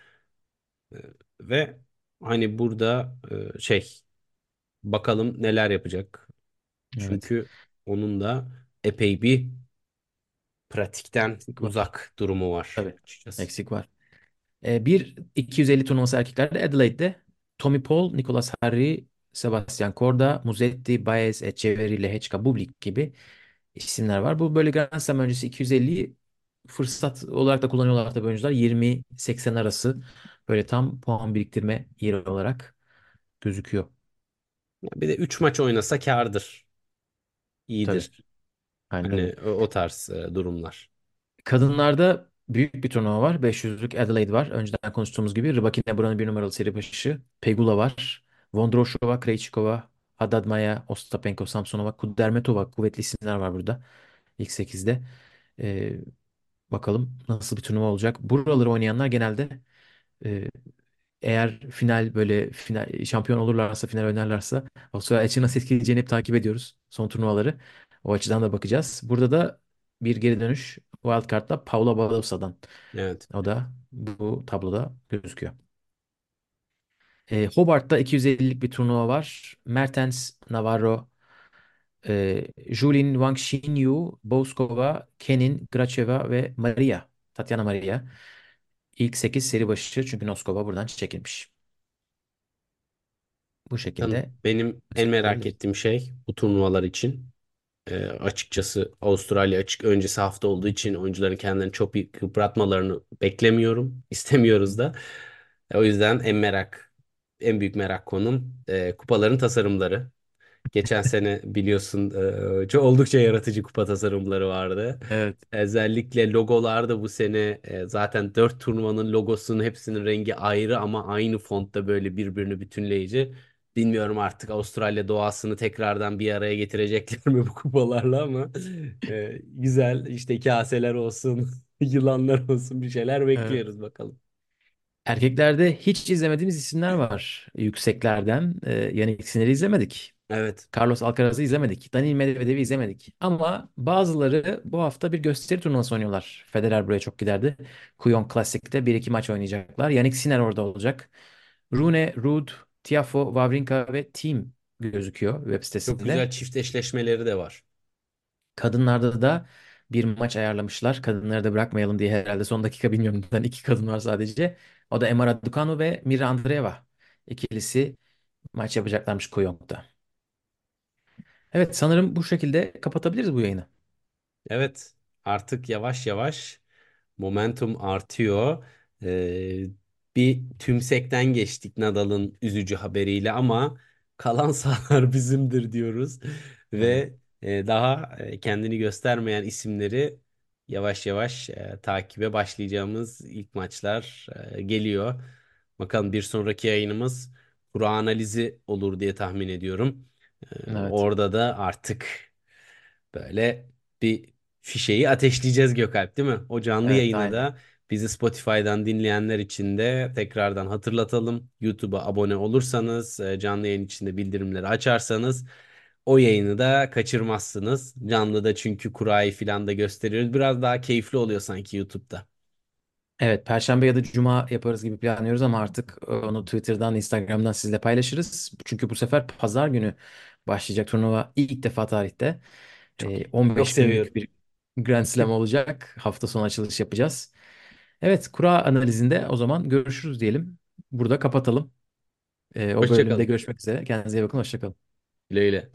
E, ve hani burada e, şey bakalım neler yapacak. Evet. Çünkü onun da epey bir pratikten uzak durumu var Tabii. açıkçası. Eksik var. E, bir 250 turnuvası erkeklerde Adelaide'de Tommy Paul, Nicolas Harry, Sebastian Korda, Musetti, Baez, Etcheverry, Lehečka, Bublik gibi isimler var. Bu böyle Grand Slam öncesi 250'yi fırsat olarak da kullanıyorlar tabii oyuncular. 20-80 arası böyle tam puan biriktirme yeri olarak gözüküyor. Bir de 3 maç oynasa. Tabii. iyidir. Öyle. Hani o, o tarz e, durumlar. Kadınlarda büyük bir turnuva var. 500'lük Adelaide var. Önceden konuştuğumuz gibi. Rybakina buranın bir numaralı seri başı. Pegula var. Vondrousova, Krejcikova, Haddad Maia, Ostapenko, Samsonova, Kudermetova. Kuvvetli isimler var burada. İlk 8'de. Ee, bakalım nasıl bir turnuva olacak. Buraları oynayanlar genelde e, eğer final böyle final şampiyon olurlarsa, final oynarlarsa Avustralya açığı nasıl etkileyeceğini hep takip ediyoruz. Son turnuvaları. O açıdan da bakacağız. Burada da bir geri dönüş wildcard'da Paula Badosa'dan. Evet. O da bu tabloda gözüküyor. E, Hobart'ta 250'lik bir turnuva var. Mertens, Navarro, e, Julin Wang Xinyu, Boskova, Kenin, Gracheva ve Maria. Tatiana Maria. İlk 8 seri başı çünkü Noskova buradan çekilmiş. Bu şekilde Benim en merak ettiğim şey bu turnuvalar için e, açıkçası Avustralya açık öncesi hafta olduğu için oyuncuların kendilerini çok bir yıpratmalarını beklemiyorum. İstemiyoruz da. E, o yüzden en merak, en büyük merak konum e, kupaların tasarımları. Geçen sene biliyorsun e, çok oldukça yaratıcı kupa tasarımları vardı. Evet. Özellikle logolar da bu sene e, zaten dört turnuvanın logosunun hepsinin rengi ayrı ama aynı fontta böyle birbirini bütünleyici. Bilmiyorum artık Avustralya doğasını tekrardan bir araya getirecekler mi bu kupalarla ama e, güzel işte kaseler olsun, yılanlar olsun bir şeyler Evet. bekliyoruz bakalım. Erkeklerde hiç izlemediğimiz isimler var. Yükseklerden. Ee, Yannick Sinner'i izlemedik. Evet. Carlos Alcaraz'ı izlemedik. Daniil Medvedev'i izlemedik. Ama bazıları bu hafta bir gösteri turnuvası oynuyorlar. Federer buraya çok giderdi. Kuyon Classic'te bir iki maç oynayacaklar. Yannick Sinner orada olacak. Rune, Ruud, Tiafoe, Wawrinka ve Thiem gözüküyor web Çok güzel sitesinde. çift eşleşmeleri de var. Kadınlarda da bir maç ayarlamışlar. Kadınları da bırakmayalım diye herhalde son dakika bilmiyorum neden iki kadın var sadece. O da Emma Raducanu ve Mira Andreeva ikilisi maç yapacaklarmış Kuyong'da. Evet sanırım bu şekilde kapatabiliriz bu yayını. Evet, artık yavaş yavaş momentum artıyor. Ee, bir tümsekten geçtik Nadal'ın üzücü haberiyle ama kalan sahalar bizimdir diyoruz. Ve e, daha e, kendini göstermeyen isimleri yavaş yavaş e, takibe başlayacağımız ilk maçlar e, geliyor. Bakalım bir sonraki yayınımız kura analizi olur diye tahmin ediyorum. Evet. orada da artık Böyle bir fişeği ateşleyeceğiz Gökalp değil mi? O canlı Evet yayını aynen. da bizi Spotify'dan dinleyenler için de tekrardan hatırlatalım. YouTube'a abone olursanız, e, canlı yayın içinde bildirimleri açarsanız o yayını da kaçırmazsınız. Canlıda çünkü kurayı filan da gösteriyoruz. Biraz daha keyifli oluyor sanki YouTube'da. Evet, Perşembe ya da Cuma yaparız gibi planlıyoruz ama artık e, onu Twitter'dan, Instagram'dan sizle paylaşırız. Çünkü bu sefer Pazar günü başlayacak turnuva ilk defa tarihte. Çok E, çok 15 seviyorum. bir Grand Slam olacak. Hafta sonu açılış yapacağız. Evet, kura analizinde o zaman görüşürüz diyelim. Burada kapatalım. E, o Hoşça bölümde kalın. görüşmek üzere. Kendinize iyi bakın. Hoşça kalın. Güle güle.